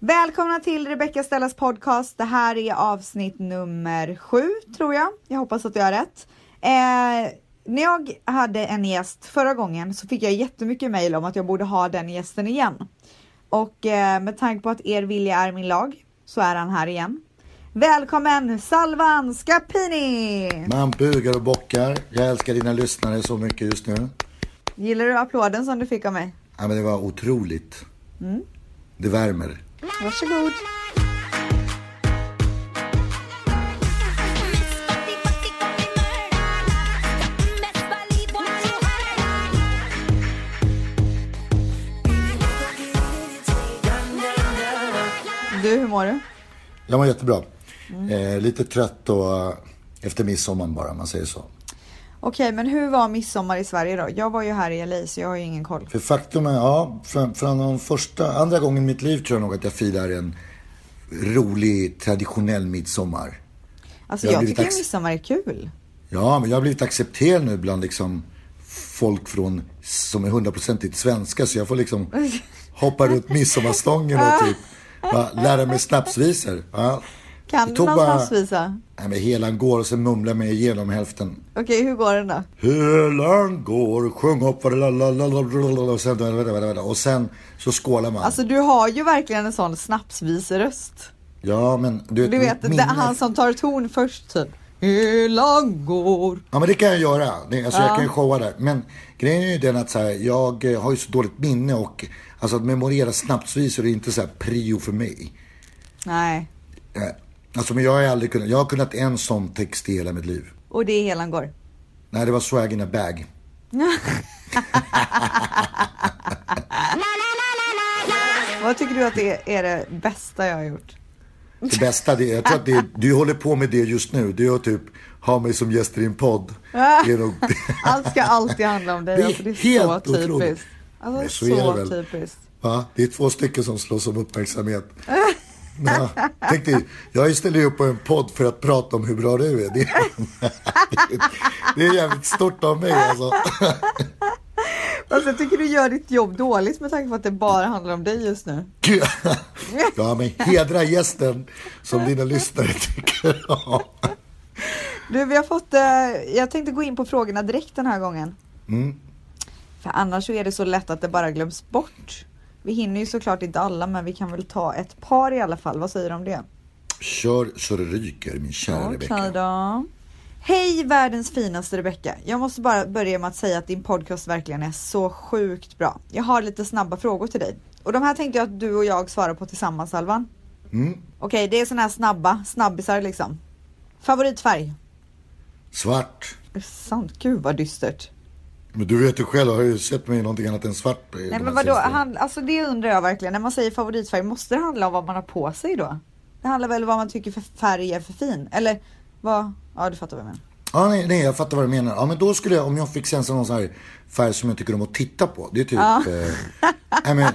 Välkomna till Rebecca Stellas podcast. Det här är avsnitt nummer sju tror jag. Jag hoppas att jag har rätt. Eh, när jag hade en gäst förra gången så fick jag jättemycket mejl om att jag borde ha den gästen igen. Och eh, med tanke på att er vilja är min lag så är han här igen. Välkommen Salvan Scapini! Man bugar och bockar. Jag älskar dina lyssnare så mycket just nu. Gillar du applåden som du fick av mig? Ja, men det var otroligt. Mm. Det värmer. Varsågod. Du, hur mår du? Jag mår jättebra. Mm. Eh, lite trött och eh, efter midsommar bara, om man säger så. Okej, men hur var midsommar i Sverige då? Jag var ju här i LA så jag har ju ingen koll. För faktum är, ja, från, från de första, andra gången i mitt liv tror jag nog att jag firar en rolig traditionell midsommar. Alltså Jag jag tycker ax- midsommar är kul. Ja, men jag har blivit accepterad nu bland liksom folk från, som är hundraprocentigt svenska så jag får liksom hoppa runt midsommarstången och typ va, lära mig snapsvisor. Ja. Kan du någon bara- snapsvisa? Nej, men helan går och sen mumlar mig igenom hälften. Okej, hur går den då? Helan går, sjung upp och sen, och sen så skålar man. Alltså du har ju verkligen en sån snapsviseröst. ja, men du vet, Du vet, mitt det är han som tar ton först typ. Helan går. Ja men det kan jag göra. Det, alltså jag kan ju showa där. Men grejen är ju den att så här, jag eh, har ju så dåligt minne och alltså att memorera snapsvisor är inte så här prio för mig. Nej, Eh, Alltså men jag har aldrig kunnat, jag har kunnat en sån text i hela mitt liv. och det är helan går. Nej det var swag in a bag. Vad tycker du att det är det bästa jag har gjort? Det bästa, det, jag tror att det, du håller på med det just nu. Är att typ ha mig som gäst i din podd. Är nog, Allt ska alltid handla om dig. Det är alltså, det är helt så otroligt. typiskt. Alltså, så, så typiskt. va? Det är två stycken som slåss om uppmärksamhet. Ja, tänk dig, jag ställer ju upp på en podd för att prata om hur bra du är. Det är, det är jävligt stort av mig alltså. Alltså, jag tycker du gör ditt jobb dåligt med tanke på att det bara handlar om dig just nu. Ja men hedra gästen som dina lyssnare tycker om. Du, vi har fått, eh, jag tänkte gå in på frågorna direkt den här gången. Mm. För annars så är det så lätt att det bara glöms bort. Vi hinner ju såklart inte alla, men vi kan väl ta ett par i alla fall. Vad säger du om det? Kör så det ryker min kära Okej Rebecka. då. Hej världens finaste Rebecka. Jag måste bara börja med att säga att din podcast verkligen är så sjukt bra. Jag har lite snabba frågor till dig. Och de här tänkte jag att du och jag svarar på tillsammans Alvan. Mm. Okej, det är såna här snabba, snabbisar liksom. Favoritfärg? Svart. Är det sant? Gud vad dystert. Men du vet ju själv, har ju sett mig i någonting annat än svart. Nej men vadå, han, alltså det undrar jag verkligen. När man säger favoritfärg, måste det handla om vad man har på sig då? Det handlar väl om vad man tycker för färg är för fin? Eller vad? Ja du fattar vad jag menar. Ja, nej, nej, jag fattar vad du menar. Ja, men då skulle jag, om jag fick sen någon sån här färg som jag tycker om att titta på. Det är typ, Ja. eh, nej, men,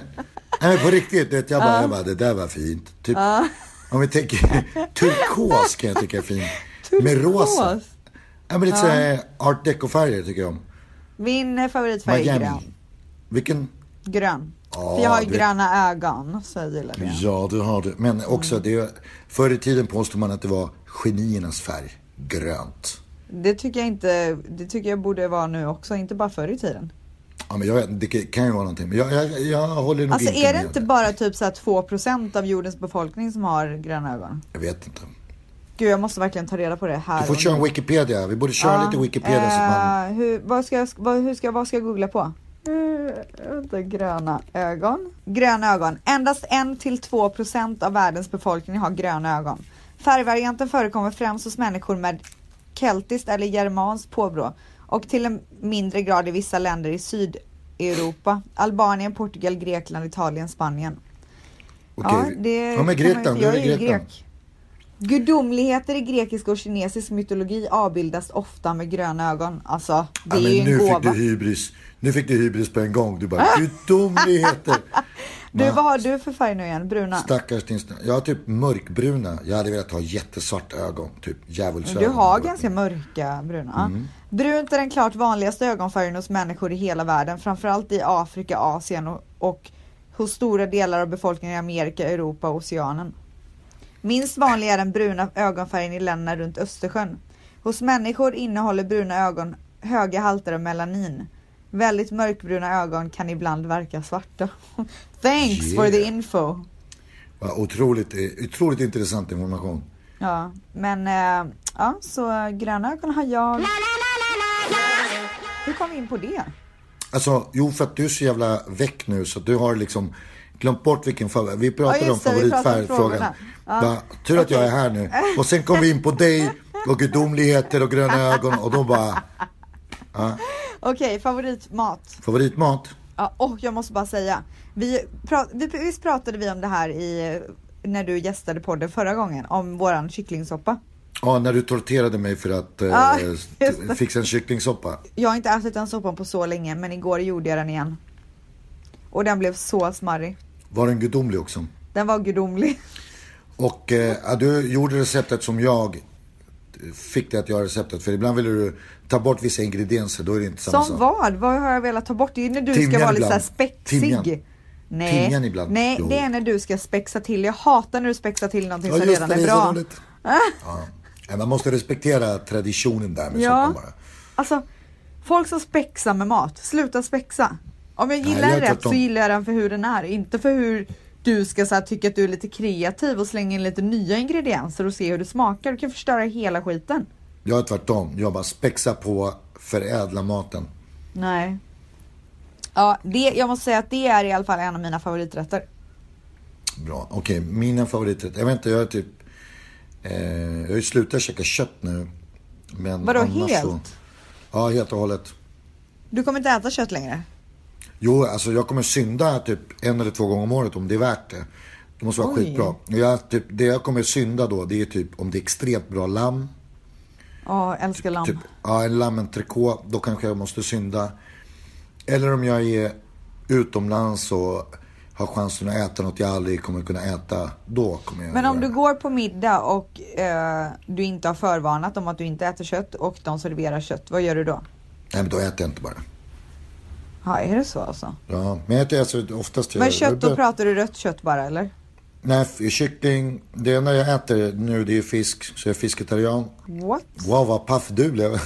nej, på riktigt, vet, jag, bara, jag bara, det där var fint. Typ, Om vi tänker, turkos kan jag tycka är fint. Med rosa. Turkos? Ja, men lite här art deco-färger tycker jag om. Min favoritfärg är grön. Miami. Vilken? Grön. Ja, För jag har ju det- gröna ögon så jag gillar det. Ja, du har det. Men också, det, förr i tiden påstod man att det var geniernas färg. Grönt. Det tycker jag inte, det tycker jag borde vara nu också, inte bara förr i tiden. Ja, men jag vet, det kan ju vara någonting. Men jag, jag, jag håller nog Alltså inte är det med inte bara typ så här 2% av jordens befolkning som har gröna ögon? Jag vet inte. Gud jag måste verkligen ta reda på det här Du får köra en Wikipedia. Vi borde köra Ja, lite Wikipedia så man... eh, hur, vad, ska jag, vad, hur ska, vad ska jag googla på? Uh, vänta, gröna ögon. Gröna ögon. Endast 1-2% av världens befolkning har gröna ögon. Färgvarianten förekommer främst hos människor med keltiskt eller germanskt påbrå och till en mindre grad i vissa länder i Sydeuropa. Albanien, Portugal, Grekland, Italien, Spanien. Okej. Ja, det ja, men man Grekland. Du jag är ju grek. Gudomligheter i grekisk och kinesisk mytologi avbildas ofta med gröna ögon. Alltså, det Ja, är ju en nu gåva. fick du hybris. Nu fick du hybris på en gång. Du bara, gudomligheter. Du, Va? vad har du för färg nu igen? Bruna? Stackars din. Jag har typ mörkbruna. Jag hade velat ha jättesvarta ögon. Typ djävulsögon. Du har ganska mörka bruna. Mm. Brunt är den klart vanligaste ögonfärgen hos människor i hela världen, framförallt i Afrika, Asien och, och hos stora delar av befolkningen i Amerika, Europa och Oceanen. Minst vanlig är den bruna ögonfärgen i länderna runt Östersjön. Hos människor innehåller bruna ögon höga halter av melanin. Väldigt mörkbruna ögon kan ibland verka svarta. Thanks Yeah. for the info. Ja, otroligt, eh, otroligt intressant information. Ja, men eh, ja, så gröna ögon har jag. Hur kom vi in på det? Alltså, jo för att du är så jävla väck nu så att du har liksom glömt bort vilken favorit. Vi pratade Ja, om favoritfärgfrågan. Ja. Tur att jag är här nu. Och sen kom vi in på dig och gudomligheter och gröna ögon och då bara, Okej, favoritmat. favoritmat? Ja, och jag måste bara säga. Vi, pra, vi, visst pratade vi om det här i, när du gästade podden förra gången? Om våran kycklingsoppa. Ja, när du torterade mig för att eh, Ja, fixa en kycklingsoppa. Jag har inte ätit den soppan på så länge, men igår gjorde jag den igen. Och den blev så smarrig. Var den gudomlig också? Den var gudomlig. Och eh, du gjorde receptet som jag fick dig att göra receptet. För ibland vill du ta bort vissa ingredienser, då är det inte samma Som vad? Vad har jag velat ta bort? Det är när du Timjan ska vara lite ibland. spexig. Timjan. Nej, Timjan ibland. nej Jo. det är när du ska spexa till. Jag hatar när du spexar till någonting Ja, som redan det, är är bra. Ja. Ja, Man måste respektera traditionen där med Ja. soppan bara. Alltså, folk som spexar med mat, sluta spexa. Om jag gillar jag är den rätt så gillar jag den för hur den är, inte för hur du ska så här, tycka att du är lite kreativ och slänga in lite nya ingredienser och se hur det smakar. Du kan förstöra hela skiten. Jag är tvärtom. Jag bara spexar på, förädla maten. Nej. Ja, det, jag måste säga att det är i alla fall en av mina favoriträtter. Bra. Okej, mina favoriträtter. Jag vet inte, jag är typ... Eh, jag har ju slutat käka kött nu. Men Vadå, helt? Så, ja, helt och hållet. Du kommer inte äta kött längre? Jo, alltså jag kommer synda typ en eller två gånger om året om det är värt det. Det måste vara Oj. skitbra. Jag, typ, det jag kommer synda då, det är typ om det är extremt bra lamm. Ja, älskar lamm. Typ, ja, en lammentrikå, då kanske jag måste synda. Eller om jag är utomlands och har chansen att äta något jag aldrig kommer kunna äta, då kommer jag Men om göra du går på middag och eh, du inte har förvarnat om att du inte äter kött och de serverar kött, vad gör du då? Nej, men då äter jag inte bara. Ja, är det så alltså? Ja, men jag äter alltså oftast... Men kött, då pratar du rött kött bara eller? Nej, kyckling. Det enda jag äter nu det är fisk, så jag är fisketarian. What? Wow, vad paff du blev.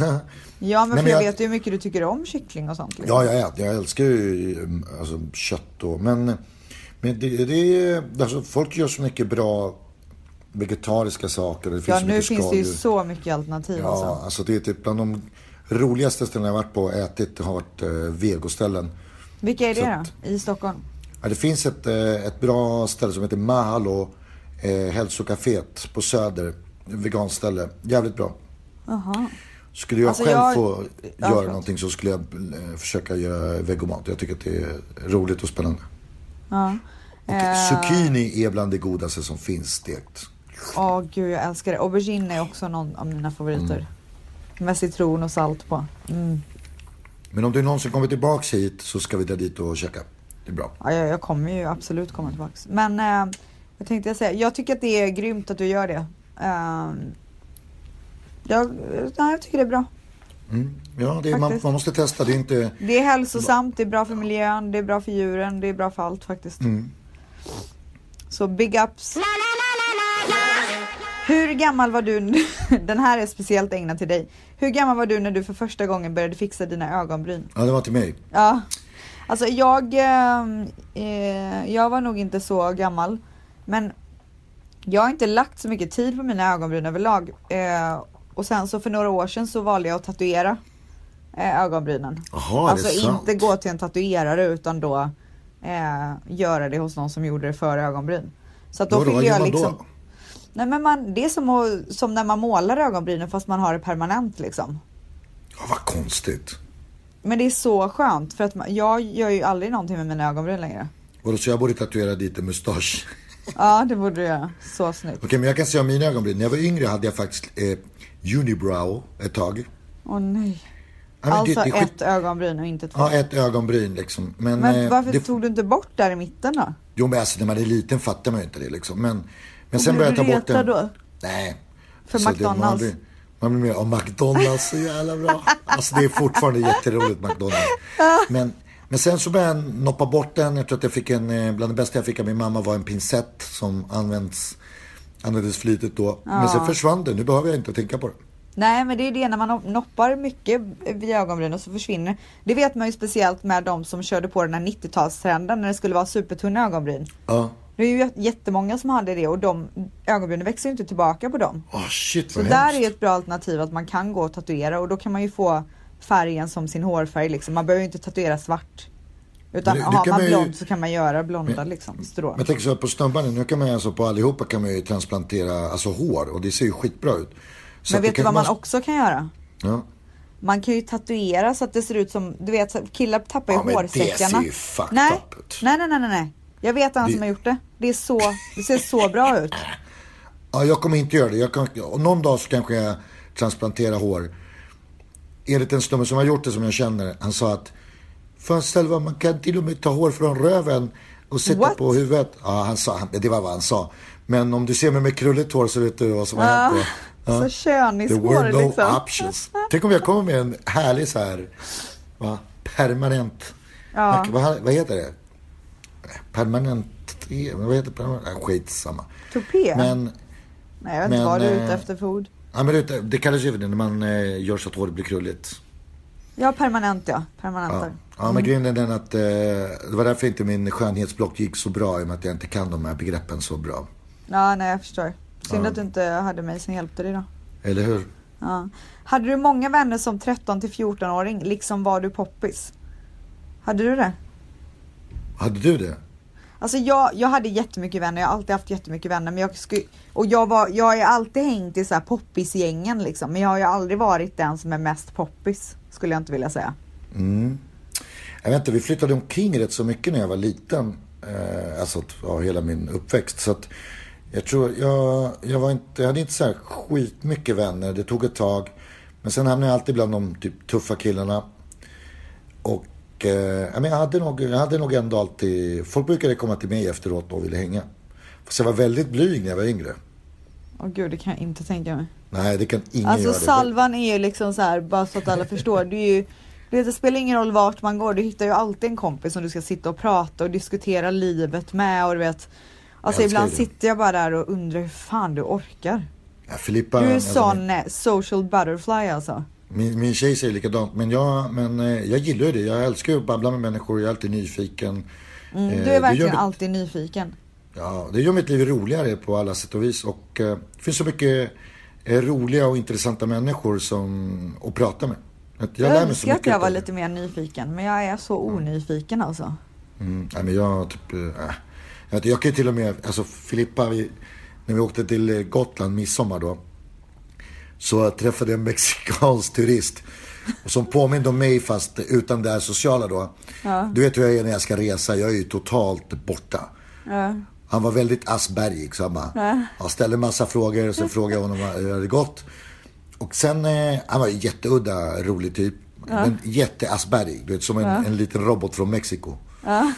Ja, men Nej, för jag, jag- vet ju hur mycket du tycker om kyckling och sånt. Liksom. Ja, jag äter. Jag älskar ju alltså, kött då. Men, men det, det är... Alltså, folk gör så mycket bra vegetariska saker. Det finns Ja, nu finns det ju skaldjur. så mycket alternativ Ja, alltså. alltså det är typ bland de roligaste ställena jag varit på och ätit har varit eh, vegoställen. Vilka är det så då? att- I Stockholm? Ja, det finns ett, eh, ett bra ställe som heter Mahalo eh, hälsokaféet på Söder. Veganställe. Jävligt bra. Jaha. Skulle jag Alltså, själv jag- få Ja, göra förlåt. någonting så skulle jag eh, försöka göra vegomat. Jag tycker att det är roligt och spännande. Ja. Och Eh, zucchini är bland det godaste som finns stekt. Åh gud, jag älskar det. Aubergine är också någon av mina favoriter. Mm. Med citron och salt på. Mm. Men om du någonsin kommer tillbaks hit så ska vi dra dit och käka. Det är bra. Ja, jag, jag kommer ju absolut komma tillbaks. Men eh, jag tänkte säga, jag tycker att det är grymt att du gör det. Eh, jag, nej, jag tycker det är bra. Mm. Ja, det är, man, man måste testa. Det är inte... Det är hälsosamt, det är bra för miljön, det är bra för djuren, det är bra för allt faktiskt. Mm. Så big ups. Hur gammal var du, den här är speciellt ägnad till dig. Hur gammal var du när du för första gången började fixa dina ögonbryn? Ja, det var till mig. Ja, alltså jag, eh, eh, jag var nog inte så gammal. Men jag har inte lagt så mycket tid på mina ögonbryn överlag. Eh, och sen så för några år sedan så valde jag att tatuera eh, ögonbrynen. Jaha, alltså det är sant. inte gå till en tatuerare utan då eh, göra det hos någon som gjorde det för ögonbryn. Så att då Då, då, jag liksom... då? Nej men man, det är som, att, som när man målar ögonbrynen fast man har det permanent liksom. Ja, vad konstigt. Men det är så skönt för att man, jag gör ju aldrig någonting med mina ögonbryn längre. Och då så jag borde tatuera dit en mustasch. Ja det borde du göra. Så snyggt. Okej, men jag kan säga om mina ögonbryn. När jag var yngre hade jag faktiskt eh, unibrow ett tag. Åh nej. Ja, det- alltså det skit- ett ögonbryn och inte två. Ja, ett ögonbryn liksom. Men, men eh, varför det, tog du inte bort där i mitten då? Jo, men alltså när man är liten fattar man ju inte det liksom. Men, men Och sen började jag ta bort den. då? Nej. För det- man, McDonalds? blir, man blir mer, oh, McDonalds så jävla bra. Alltså det är fortfarande jätteroligt McDonalds. Men Men sen så började jag noppa bort den. Jag tror att jag fick en, eh, bland det bästa jag fick av min mamma var en pincett som används, användes flitigt då. Men sen försvann det. Nu behöver jag inte tänka på det. Nej men det är det när man noppar mycket vid ögonbrynen så försvinner Det vet man ju speciellt med de som körde på den här 90-talstrenden när det skulle vara supertunna ögonbryn. Ja. Det är ju jättemånga som hade det och de ögonbrynen växer ju inte tillbaka på dem. Åh shit Så vad där hemskt. är ett bra alternativ att man kan gå och tatuera och då kan man ju få färgen som sin hårfärg liksom. Man behöver ju inte tatuera svart. Utan Det- det har man man ju- blont så kan man göra blonda liksom strå. Men tänker så här på snubbarna, nu kan man ju alltså på allihopa kan man ju transplantera alltså hår och det ser ju skitbra ut. Så Men vet du vad man också kan göra? Ja. Man kan ju tatuera så att det ser ut som, du vet killar tappar ju Ja, men det hårsäckarna. ser ju fucked nej. up ut. nej, nej, nej, nej, nej. Jag vet en Det- som har gjort det. Det är så, det ser så bra ut. Ja, jag kommer inte göra det. Jag kan, någon dag så kanske jag transplanterar hår. Enligt en snubbe som har gjort det som jag känner, han sa att Fan Selva, man kan till och med ta hår från röven och sätta What? på huvudet. Ja, han sa, han- det var vad han sa. Men om du ser mig med krulligt hår så vet du vad som har hänt. då. Så There könishår were no liksom. options. Tänk om jag kommer med en härlig så här, va, permanent, Ja. vad, vad heter det? Permanent, vad heter permanent? Skitsamma. Tupé? Men nej, jag vet inte vad du är ute eh, efter för ord. Ja, men det, det kallas ju för det när man eh, gör så att håret blir krulligt. Ja, permanent ja. Ja, Permanenter. ja men grejen är den att eh, det var därför inte min skönhetsblock gick så bra i och med att jag inte kan de här begreppen så bra. Ja, nej jag förstår. Synd Ja. att du inte hade mig som hjälpte dig då. Eller hur? Ja. Hade du många vänner som 13 till 14-åring, liksom var du poppis? Hade du det? Hade du det? Alltså jag, jag hade jättemycket vänner, jag har alltid haft jättemycket vänner. Men jag skulle, och jag, var, jag har alltid hängt i så här poppisgängen liksom. Men jag har ju aldrig varit den som är mest poppis. Skulle jag inte vilja säga. Mm. Jag vet inte, vi flyttade omkring rätt så mycket när jag var liten. Eh, alltså ja, hela min uppväxt. Så att jag tror, jag, jag, var inte, jag hade inte så här skitmycket vänner. Det tog ett tag. Men sen hamnade jag alltid bland de typ, tuffa killarna. Och eh, ja, men jag, hade nog, jag hade nog ändå alltid, folk brukade komma till mig efteråt och ville hänga. Fast jag var väldigt blyg när jag var yngre. Åh gud, det kan jag inte tänka mig. Nej, det kan ingen Alltså göra. Det. salvan är ju liksom så här, bara så att alla förstår. Det, är ju, du vet, det spelar ingen roll vart man går, du hittar ju alltid en kompis som du ska sitta och prata och diskutera livet med och du vet. Alltså ibland det. sitter jag bara där och undrar hur fan du orkar. Ja, Filippa, Du är alltså, sån eh, social butterfly alltså. Min, min tjej säger likadant. Men, jag, men eh, jag gillar ju det. Jag älskar ju att babbla med människor. Jag är alltid nyfiken. Mm, Eh, du det är verkligen mitt- alltid nyfiken. Ja, det gör mitt liv roligare på alla sätt och vis. Och eh, det finns så mycket eh, roliga och intressanta människor som, att prata med. Jag, så önskar att jag var lite mer nyfiken, men jag är så onyfiken alltså. Mm, nej, men jag typ... Äh, jag, jag kan ju till och med... Alltså Filippa, vi, när vi åkte till eh, Gotland midsommar då. Så träffade jag en mexikansk turist. Och som påminde om mig fast utan det här sociala då. Du vet hur jag är när jag ska resa. Jag är ju totalt borta. Han var väldigt aspergig så han bara, jag ställde massa frågor och så frågade jag honom hur det hade gått. Och sen, eh, han var ju jätteudda, rolig typ. Men jätteaspergig, du vet som en, en liten robot från Mexiko.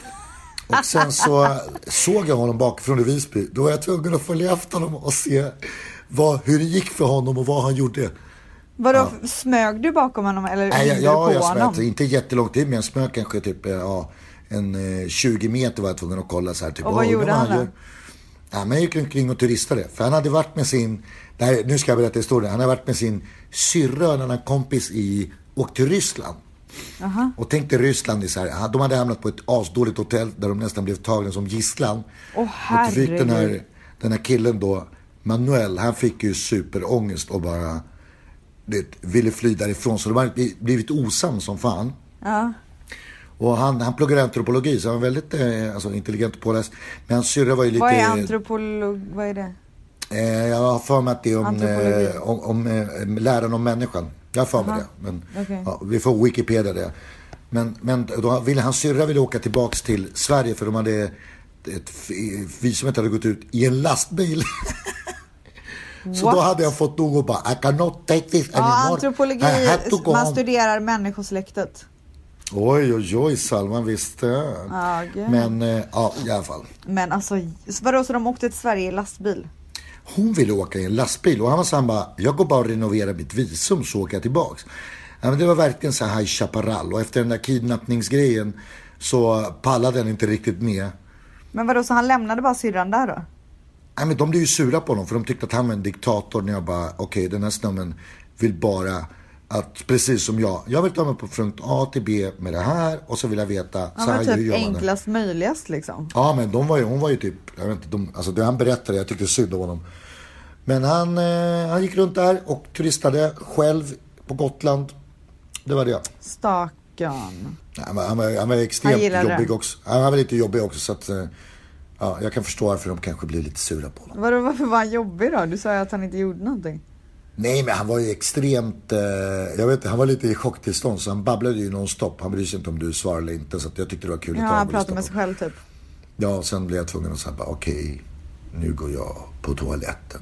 Och sen så såg jag honom bakifrån i Visby. Då var jag tvungen att följa efter honom och se vad, hur det gick för honom och vad han gjorde. Vadå, smög du bakom honom eller Nej, jag, ja, på jag honom? smög, inte jättelångt in, men jag smög kanske typ, eh, ja, en eh, 20 meter var jag tvungen att kolla så här. Typ, Och vad "Åh, gjorde undrar han då? gör." Ja, men jag gick omkring och turistade. För han hade varit med sin, nej, nu ska jag berätta historien. Han hade varit med sin syrra och en annan kompis i, åkt till Ryssland. Och tänk dig Ryssland, är så här, de hade hamnat på ett asdåligt hotell där de nästan blev tagna som gisslan. Åh, och fick den här, den här killen då, Manuel, han fick ju superångest och bara du vet, ville fly därifrån. Så de hade blivit osams som fan. Ja. Och han, han pluggade antropologi så han var väldigt eh, alltså, intelligent och påläst. Men hans syrra var ju lite... Vad är antropolog, vad är det? eh, jag har för mig att det är om, Antropologi. eh, om, om eh, läran om människan. Jag har för mig det. Men, Okej. ja, vi får Wikipedia det. Men, men då ville, hans syrra ville åka tillbaks till Sverige för de hade ett visumet hade gått ut i en lastbil. Så What? då hade jag fått nog och bara I cannot take this Ja, anymore. antropologi, I have to go man home." studerar människosläktet. Oj, oj, oj, Salman visste. Ja, gud. Men eh, ja, i alla fall. Men alltså, vadå så de åkte till Sverige i lastbil? Hon ville åka i en lastbil och han var så han bara, jag går bara och renoverar mitt visum så åker jag tillbaks. Ja, men det var verkligen så här High Chaparral. Och efter den där kidnappningsgrejen så pallade den inte riktigt med. Men vadå, så han lämnade bara syrran där då? Nej, men de blev ju sura på honom för de tyckte att han var en diktator. När jag bara, okej okay, den här snubben vill bara att precis som jag, jag vill ta mig på punkt A till B med det här och så vill jag veta. Ja, så här typ gör man det. enklast möjligast liksom. Ja, men de var ju, hon var ju typ, jag vet inte, de, alltså det han berättade, jag tyckte synd om honom. Men han, eh, han gick runt där och turistade själv på Gotland. Det var det. Stackarn. Han han var, han var extremt Han jobbig det. också. Han var lite jobbig också så att, eh, ja, jag kan förstå varför de kanske blev lite sura på honom. Vadå, varför var han jobbig då? Du sa ju att han inte gjorde någonting. Nej, men han var ju extremt, eh, jag vet inte, han var lite i chocktillstånd så han babblade ju nonstop. Han brydde sig inte om du svarade eller inte så jag tyckte det var kul Ja, att han pratade med sig själv typ. Ja, sen blev jag tvungen att säga okej, nu går jag på toaletten.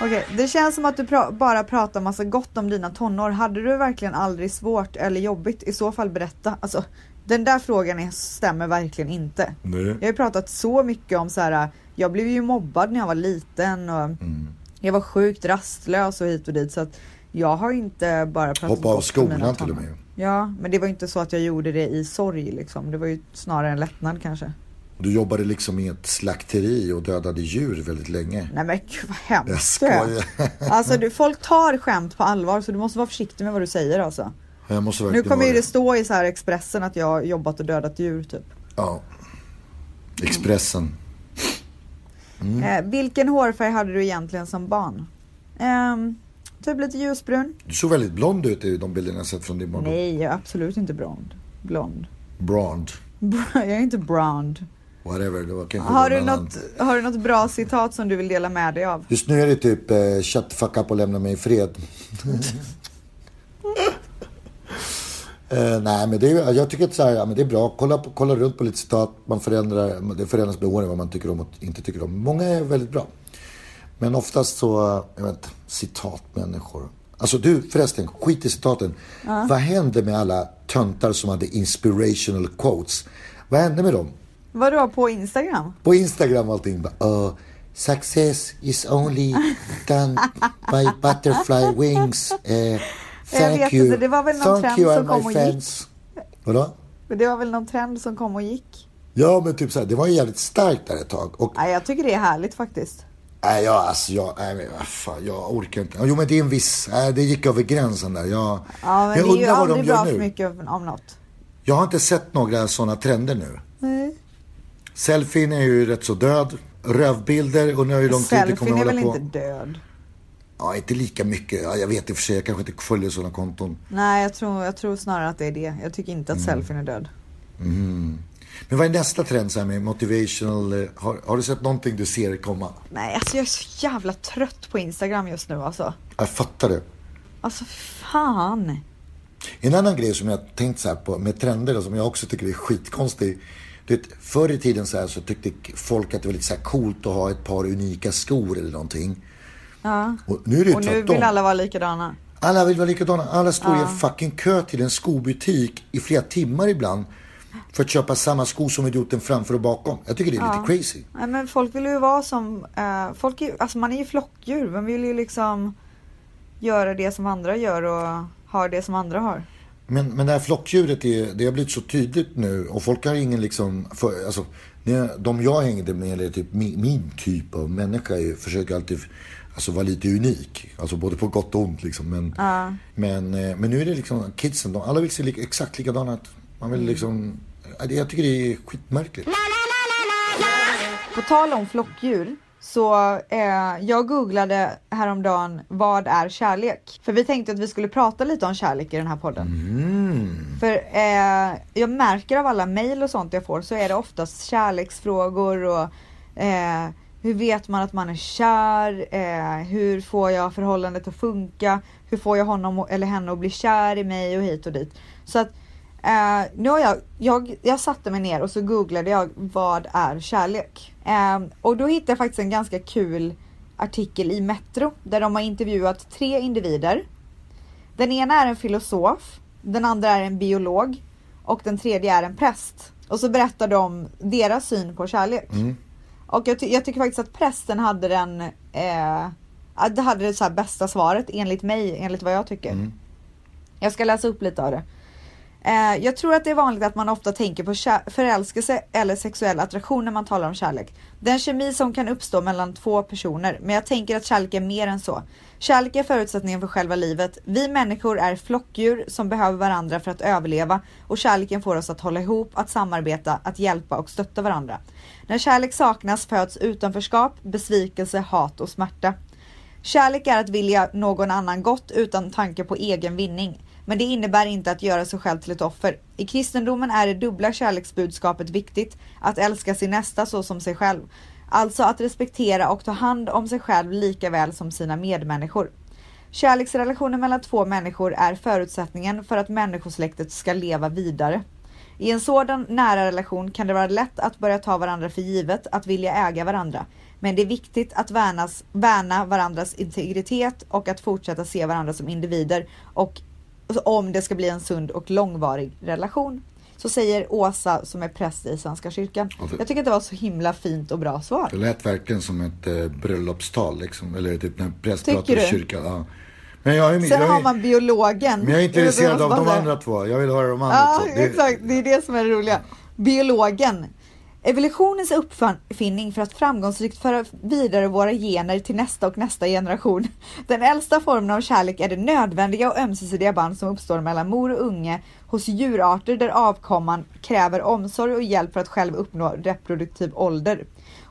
Okej, det känns som att du pra- bara pratar massa gott om dina tonår. Hade du verkligen aldrig svårt eller jobbigt? I så fall berätta. Alltså, den där frågan är, stämmer verkligen inte. Nej. Jag har ju pratat så mycket om så här. Jag blev ju mobbad när jag var liten och Mm. jag var sjukt rastlös och hit och dit så att jag har inte bara pratat Hoppa av skolan till och med. Ja, men det var inte så att jag gjorde det i sorg liksom. Det var ju snarare en lättnad kanske. Du jobbade liksom i ett slakteri och dödade djur väldigt länge. Nej men gud vad Jag hemskt är. skojar. Alltså du, folk tar skämt på allvar så du måste vara försiktig med vad du säger alltså. Nu kommer ju det stå i så här Expressen att jag har jobbat och dödat djur typ. Ja. Expressen. Mm. Eh, vilken hårfärg hade du egentligen som barn? Ehm, typ lite ljusbrun? Du såg väldigt blond ut i de bilderna jag sett från din barndom. Nej, jag är absolut inte blond. Blond. Blond. jag är inte blond. Whatever, Har du, något, har du något bra citat som du vill dela med dig av? Just nu är det typ eh, shut fuck up och lämna mig i fred. eh, nej men det är, jag tycker att så här, ja, men det är bra. Kolla, på, kolla runt på lite citat. Man förändrar, det förändras med åren vad man tycker om och inte tycker om. Många är väldigt bra. Men oftast så, jag vet inte, citatmänniskor. Alltså du förresten, skit i citaten. Vad hände med alla töntar som hade inspirational quotes? Vad hände med dem? Vadå på Instagram? På Instagram och allting. Uh, success is only done by butterfly wings. Uh, thank vet you. inte, det var väl någon thank trend you som kom och gick. fans. Vadå? Men det var väl någon trend som kom och gick? Ja men typ så här, det var ju jävligt starkt där ett tag. Och Nej, jag tycker det är härligt faktiskt. nej, jag, alltså, jag, nej, men, fan, jag orkar inte. Jo men det är en viss, nej, det gick över gränsen där. Jag, Ja, men jag det är ju aldrig bra för nu. mycket om något. Jag har inte sett några sådana trender nu. Nej. Selfien är ju rätt så död. Rövbilder, undrar hur lång tid det kommer Selfien att är hålla väl på. inte död? Ja, inte lika mycket. Ja, jag vet i och för sig, jag kanske inte följer sådana konton. Nej, jag tror, jag tror snarare att det är det. Jag tycker inte att selfien är död. Men vad är nästa trend så här med motivational? eh, Har, har du sett någonting du ser komma? Nej, alltså jag är så jävla trött på Instagram just nu alltså. Jag fattar det. Alltså fan. En annan grej som jag tänkt så här på med trender och som jag också tycker är skitkonstig. Du vet, förr i tiden så, här så tyckte folk att det var lite så här coolt att ha ett par unika skor eller någonting. Ja. Och nu är det Och nu vill alla vara likadana. Alla vill vara likadana. Alla står i en fucking kö till en skobutik i flera timmar ibland. För att köpa samma sko som idioten framför och bakom. Jag tycker det är lite crazy. Nej, men folk vill ju vara som, eh, folk är, alltså man är ju flockdjur. Man vill ju liksom göra det som andra gör och ha det som andra har. Men, men det här flockdjuret, är, det har blivit så tydligt nu och folk har ingen liksom, för, alltså, de jag hängde med, eller typ min, min typ av människa, är, försöker alltid alltså, vara lite unik. Alltså både på gott och ont liksom. Men, men, eh, men nu är det liksom kidsen, de, alla vill se li, exakt likadana ut. Man vill liksom, ja, det- jag tycker det är skitmärkligt. På tal om flockdjur så eh, jag googlade häromdagen vad är kärlek? För vi tänkte att vi skulle prata lite om kärlek i den här podden. För eh, jag märker av alla mejl och sånt jag får så är det oftast kärleksfrågor och eh, hur vet man att man är kär? Eh, hur får jag förhållandet att funka? Hur får jag honom eller henne att bli kär i mig och hit och dit? Så att Eh, nu har jag, jag, jag satte mig ner och så googlade jag vad är kärlek? Eh, och då hittade jag faktiskt en ganska kul artikel i Metro där de har intervjuat tre individer. Den ena är en filosof, den andra är en biolog och den tredje är en präst. Och så berättar de deras syn på kärlek. Mm. Och jag, ty- jag tycker faktiskt att prästen hade den, eh, Det hade det så bästa svaret enligt mig, enligt vad jag tycker. Jag ska läsa upp lite av det. Eh, jag tror att det är vanligt att man ofta tänker på förälskelse eller sexuell attraktion när man talar om kärlek. Den kemi som kan uppstå mellan två personer, men jag tänker att kärlek är mer än så. Kärlek är förutsättningen för själva livet. Vi människor är flockdjur som behöver varandra för att överleva och kärleken får oss att hålla ihop, att samarbeta, att hjälpa och stötta varandra. När kärlek saknas föds utanförskap, besvikelse, hat och smärta. Kärlek är att vilja någon annan gott utan tanke på egen vinning. Men det innebär inte att göra sig själv till ett offer. I kristendomen är det dubbla kärleksbudskapet viktigt, att älska sin nästa så som sig själv. Alltså att respektera och ta hand om sig själv lika väl som sina medmänniskor. Kärleksrelationen mellan två människor är förutsättningen för att människosläktet ska leva vidare. I en sådan nära relation kan det vara lätt att börja ta varandra för givet, att vilja äga varandra. Men det är viktigt att värnas, värna varandras integritet och att fortsätta se varandra som individer och om det ska bli en sund och långvarig relation. Så säger Åsa som är präst i Svenska kyrkan. Jag tycker att det var så himla fint och bra svar. Det lät verkligen som ett eh, bröllopstal liksom. Eller typ när präst Tycker pratar i kyrkan. Ja. Men jag är, Sen jag, är, har man biologen. men jag är intresserad av de andra två. Jag vill höra de andra Ja, två. Det- exakt. Det är det som är det roliga. Biologen. Evolutionens uppfinning för att framgångsrikt föra vidare våra gener till nästa och nästa generation. Den äldsta formen av kärlek är det nödvändiga och ömsesidiga band som uppstår mellan mor och unge hos djurarter där avkomman kräver omsorg och hjälp för att själv uppnå reproduktiv ålder.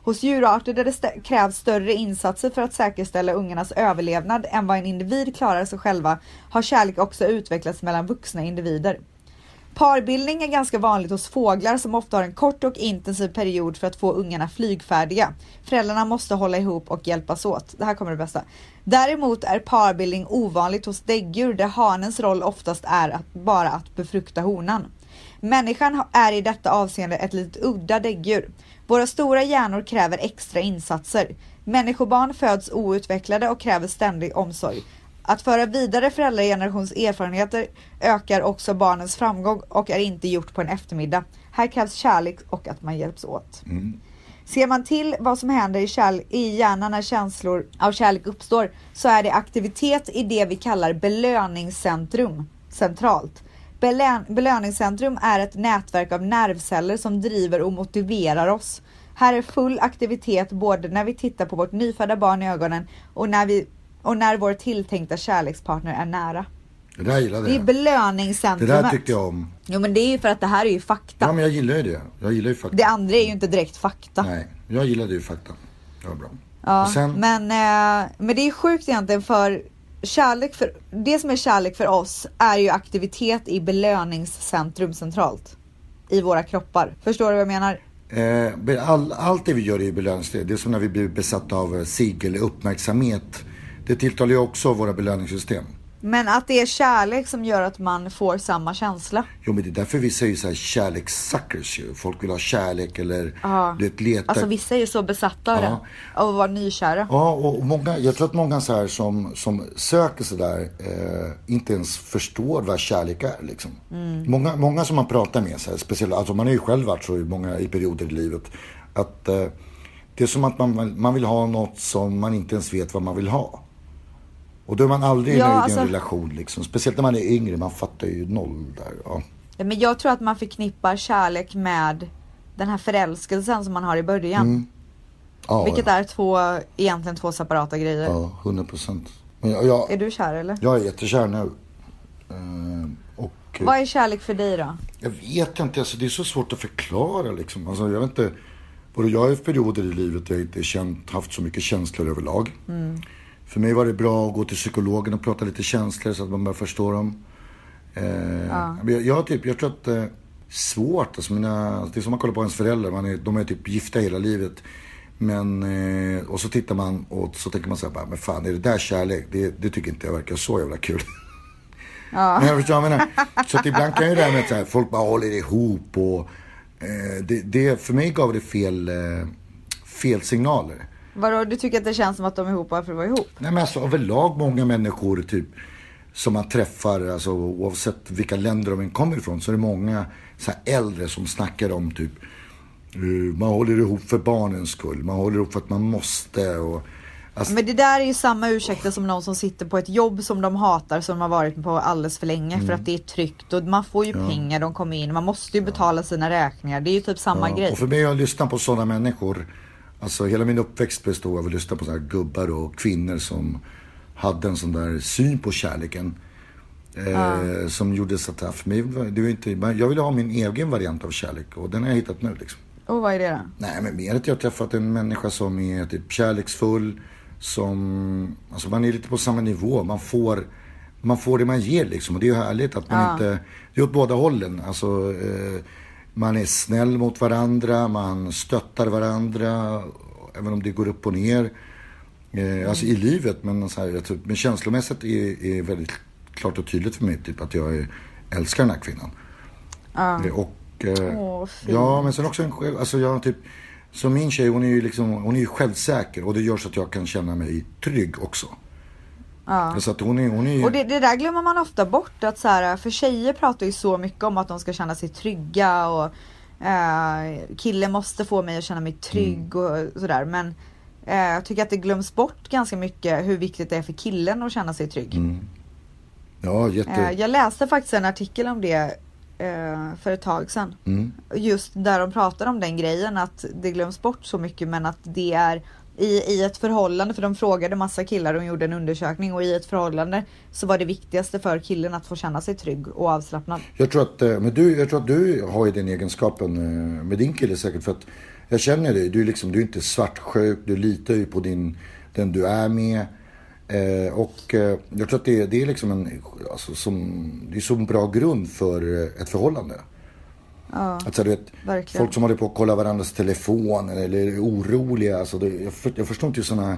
Hos djurarter där det st krävs större insatser för att säkerställa ungarnas överlevnad än vad en individ klarar sig själva har kärlek också utvecklats mellan vuxna individer. Parbildning är ganska vanligt hos fåglar som ofta har en kort och intensiv period för att få ungarna flygfärdiga. Föräldrarna måste hålla ihop och hjälpas åt. Det här kommer det bästa. Däremot är parbildning ovanligt hos däggdjur där hanens roll oftast är att bara att befrukta honan. Människan är i detta avseende ett litet udda däggdjur. Våra stora hjärnor kräver extra insatser. Människobarn föds outvecklade och kräver ständig omsorg. Att föra vidare föräldragenerations erfarenheter ökar också barnens framgång och är inte gjort på en eftermiddag. Här krävs kärlek och att man hjälps åt. Ser man till vad som händer i, kärl- i hjärnan när känslor av kärlek uppstår så är det aktivitet i det vi kallar belöningscentrum centralt. Belön- belöningscentrum är ett nätverk av nervceller som driver och motiverar oss. Här är full aktivitet både när vi tittar på vårt nyfödda barn i ögonen och när, vi, och när vår tilltänkta kärlekspartner är nära. Det där gillade Det är jag. Det belöningscentrumet. där tyckte jag om. Jo men det är ju för att det här är ju fakta. Ja men jag gillar ju det. Jag gillar ju fakta. Det andra är ju inte direkt fakta. Nej, jag gillade ju fakta. Det var bra. Ja, sen, men, eh, men det är sjukt egentligen för kärlek för, det som är kärlek för oss är ju aktivitet i belöningscentrum centralt. I våra kroppar. Förstår du vad jag menar? eh, all, allt det vi gör är belöningssystem. Det är som när vi blir besatta av sig eller uppmärksamhet. Det tilltalar ju också våra belöningssystem. Men att det är kärlek som gör att man får samma känsla. Jo men det är därför vi säger så här kärlekssuckers ju. Folk vill ha kärlek eller Ja. du vet, leta. Alltså vissa är ju så besatta av Ja. det. Av att vara nykära. Ja, och många, jag tror att många så här som, som söker sådär eh, inte ens förstår vad kärlek är. Liksom. Mm. Många, många som man pratar med, så här, speciellt, alltså man har ju själv varit så i många i perioder i livet. Att eh, det är som att man, man vill ha något som man inte ens vet vad man vill ha. Och då är man aldrig Ja, nöjd i alltså- en relation. Liksom. Speciellt när man är yngre, man fattar ju noll där. Ja. Ja, Men jag tror att man förknippar kärlek med den här förälskelsen som man har i början. Mm. Ja, Vilket är två, egentligen två separata grejer. Ja, 100 procent. Är du kär eller? jag är jättekär nu. Eh, och, Vad är kärlek för dig då? Jag vet inte, alltså det är så svårt att förklara liksom. Alltså, jag vet inte, både jag har perioder i livet där jag inte känt, haft så mycket känslor överlag. För mig var det bra att gå till psykologen och prata lite känslor så att man börjar förstå dem. Eh, men jag, jag, typ, jag tror att det är svårt, alltså mina, det är som man kollar på ens föräldrar, man är, de är typ gifta hela livet. Men, eh, och så tittar man och så tänker man så här, men fan är det där kärlek? Det, det tycker inte jag verkar så jävla kul. Ja. Men jag förstår vad jag menar. Så att ibland kan ju det här med att folk bara håller ihop och eh, det, det, för mig gav det fel, eh, fel signaler. Vadå, du tycker att det känns som att de är ihop bara för att vara ihop? Nej men alltså överlag många människor typ som man träffar, alltså oavsett vilka länder de än kommer ifrån, så är det många så äldre som snackar om typ eh, man håller ihop för barnens skull, man håller ihop för att man måste och Alltså, Men det där är ju samma ursäkter som någon som sitter på ett jobb som de hatar som de har varit på alldeles för länge Mm. för att det är tryggt och man får ju pengar, de kommer in, man måste ju betala sina räkningar. Det är ju typ samma ja, grej. och för mig att lyssna på sådana människor. Alltså hela min uppväxt bestod av att lyssna på sådana här gubbar och kvinnor som hade en sån där syn på kärleken. Eh, Som gjorde så att för mig, det var inte, jag ville ha min egen variant av kärlek och den har jag hittat nu liksom. Och vad är det då? Nej, men mer att jag har träffat en människa som är typ kärleksfull. Som, alltså man är lite på samma nivå. Man får, man får det man ger liksom. Och det är ju härligt att man Ja. inte, det är åt båda hållen. Alltså, eh, man är snäll mot varandra, man stöttar varandra. Även om det går upp och ner. Eh, alltså i livet, men, så här, tror, men känslomässigt är, är väldigt klart och tydligt för mig typ, att jag älskar den här kvinnan. Ja. Eh, Och, eh, fint. ja, men sen också en själv, alltså jag typ, som min tjej, hon är ju liksom, hon är ju självsäker och det gör så att jag kan känna mig trygg också. Ja. Så att hon är, hon är Och det, det där glömmer man ofta bort att så här, för tjejer pratar ju så mycket om att de ska känna sig trygga och eh, killen måste få mig att känna mig trygg och sådär men eh, jag tycker att det glöms bort ganska mycket hur viktigt det är för killen att känna sig trygg. Mm. ja, jätte, Eh, jag läste faktiskt en artikel om det eh, för ett tag sedan. mm, Just där de pratar om den grejen att det glöms bort så mycket men att det är i, i ett förhållande, för de frågade massa killar och gjorde en undersökning och i ett förhållande så var det viktigaste för killen att få känna sig trygg och avslappnad. Jag tror att, eh, men du, jag tror att du har ju den egenskapen eh, med din kille säkert för att jag känner dig. Du är liksom, du är inte svartsjuk, du litar ju på din, den du är med. Eh, och eh, jag tror att det, det är liksom en, alltså, som, det är så en bra grund för eh, ett förhållande. Ja, Alltså, du vet, verkligen. folk som håller på att kolla varandras telefoner eller är oroliga. Alltså, det, jag, för, jag förstår inte sådana,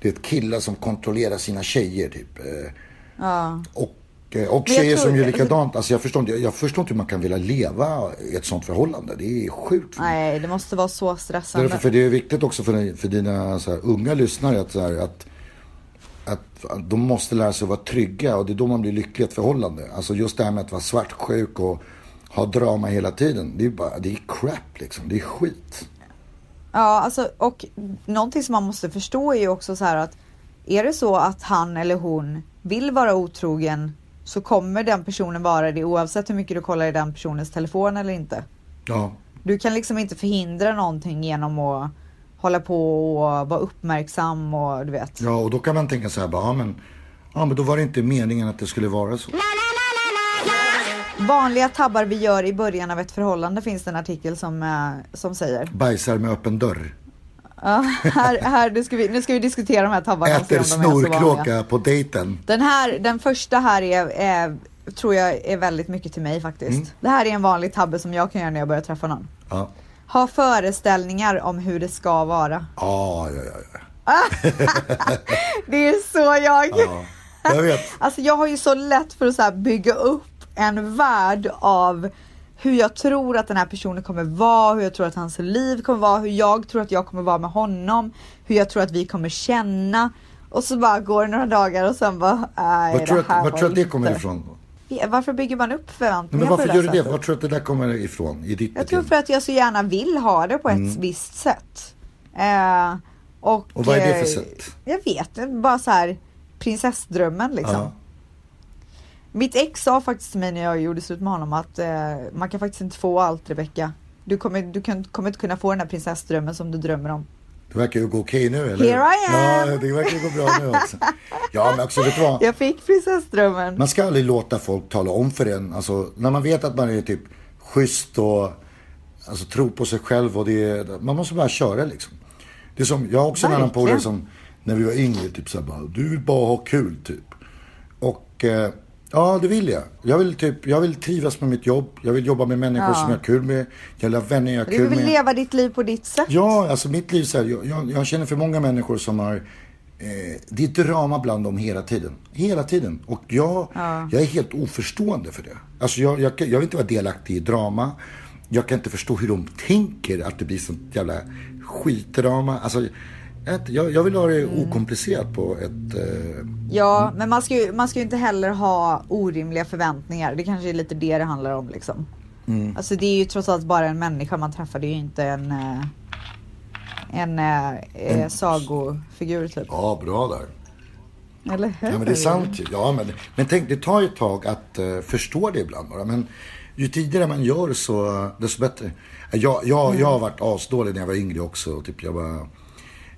det är ett killar som kontrollerar sina tjejer typ. Eh, Ja. och, eh, och tjejer som gör likadant. Alltså jag förstår, inte, jag förstår inte hur man kan vilja leva i ett sånt förhållande. Det är sjukt. Nej, det måste vara så stressande. Därför, för det är viktigt också för, för dina så här, unga lyssnare att, så här, att, att de måste lära sig att vara trygga och det är då man blir lycklig i ett förhållande. Alltså just det här med att vara svartsjuk och ha drama hela tiden. Det är bara, det är crap liksom. Det är skit. Ja, alltså och någonting som man måste förstå är ju också så här att är det så att han eller hon vill vara otrogen så kommer den personen vara det oavsett hur mycket du kollar i den personens telefon eller inte. Ja, Du kan liksom inte förhindra någonting genom att hålla på och vara uppmärksam och du vet. ja och då kan man tänka så här bara, ja men, ja men då var det inte meningen att det skulle vara så. Vanliga tabbar vi gör i början av ett förhållande finns det en artikel som, eh, som säger. Bajsar med öppen dörr. Ja, här, här, nu, ska vi, nu ska vi diskutera de här tabbarna. Äter snorkråka på dejten. Den här, den första här är, är, tror jag är väldigt mycket till mig faktiskt. Mm. Det här är en vanlig tabbe som jag kan göra när jag börjar träffa någon. Ja, Ha föreställningar om hur det ska vara. ja, ja, ja. Det är så jag. ja. Jag vet. Alltså jag har ju så lätt för att så bygga upp en värld av hur jag tror att den här personen kommer vara, hur jag tror att hans liv kommer vara, hur jag tror att jag kommer vara med honom, hur jag tror att vi kommer känna. Och så bara går det några dagar och sen bara, nej tror det här var tror du att det kommer ifrån? Varför bygger man upp förväntningar men varför på gör det du det? Var tror du att det där kommer ifrån? I ditt Jag tror för att jag så gärna vill ha det på ett Mm. visst sätt. Eh, och, Och vad är det för eh, sätt? Jag vet inte, bara så här prinsessdrömmen liksom. Ja. Mitt ex sa faktiskt till mig när jag gjorde slut med honom att eh, man kan faktiskt inte få allt Rebecka. Du kommer, du kan, kommer inte kunna få den här prinsessdrömmen som du drömmer om. Det verkar ju gå okej nu eller? Here I am. Ja, det verkar ju gå bra nu också. Ja, men också vet du vad? Jag fick prinsessdrömmen. Man ska aldrig låta folk tala om för en. Alltså, när man vet att man är typ schysst och alltså, tror på sig själv och det är, man måste bara köra liksom. Det är som, jag har också en annan Verkligen. polare som, när vi var yngre, typ såhär bara, du vill bara ha kul typ. Och eh, ja, det vill jag. Jag vill typ, jag vill trivas med mitt jobb. Jag vill jobba med människor Ja. som jag har kul med. Jag vill ha vänner jag har Du kul vill med. leva ditt liv på ditt sätt. Ja, alltså mitt liv så här, jag, jag, jag känner för många människor som har eh, det är drama bland dem hela tiden. Hela tiden. Och jag, Ja. jag är helt oförstående för det. Alltså jag, jag, jag vill inte vara delaktig i drama. Jag kan inte förstå hur de tänker att det blir sånt jävla skitdrama. Alltså, jag, jag, jag vill ha det Mm. okomplicerat på ett... Eh, Ja, men man ska, ju, man ska ju inte heller ha orimliga förväntningar. Det kanske är lite det det handlar om liksom. Mm. Alltså det är ju trots allt bara en människa man träffar. Det är ju inte en... Eh, en eh, eh, sagofigur typ. Ja, bra där. Eller hur? Ja, men det är sant ju. Ja, men, men tänk, det tar ju ett tag att uh, förstå det ibland bara. Men ju tidigare man gör så, desto bättre. Jag, jag, jag har varit asdålig när jag var yngre också. Typ jag, var,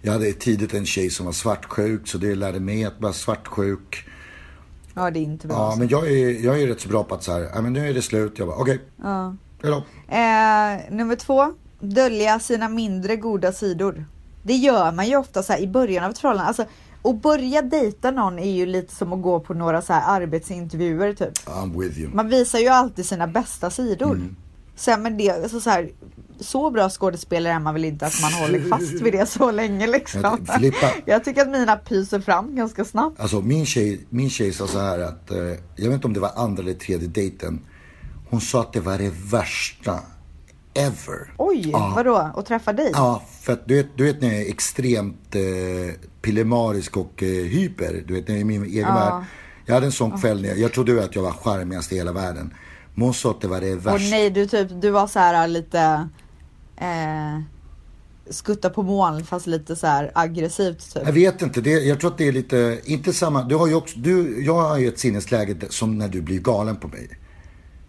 jag hade tidigt en tjej som var svartsjuk, så det lärde mig att vara svartsjuk. Ja, det är inte bra. Ja, men jag är, jag är rätt så bra på att så här, men nu är det slut. Jag bara, okej. Okay. Ja. Hejdå. Eh, nummer två, dölja sina mindre goda sidor. Det gör man ju ofta så här i början av ett förhållande. Alltså, att börja dejta någon är ju lite som att gå på några så här arbetsintervjuer typ. I'm with you. Man visar ju alltid sina bästa sidor. Mm. Sen men det, alltså så, här, så bra skådespelare är man väl inte att man håller fast vid det så länge liksom. Jag, Jag tycker att mina pyser fram ganska snabbt. alltså min tjej, min tjej sa så här att, eh, jag vet inte om det var andra eller tredje dejten. Hon sa att det var det värsta ever. Oj, Ja. vadå? Att träffa dig? Ja, för att du vet, du vet när jag är extremt eh, pillemarisk och eh, hyper. Du vet när jag är i min egen Ja. värld. Jag hade en sån kväll när jag, jag trodde att jag var charmigast i hela världen. Men hon sa att det var det Och värsta. nej, du typ, du var så här lite eh, skutta på moln fast lite så här aggressivt typ. Jag vet inte, det, jag tror att det är lite, inte samma, du har ju också, du, jag har ju ett sinnesläge som när du blir galen på mig.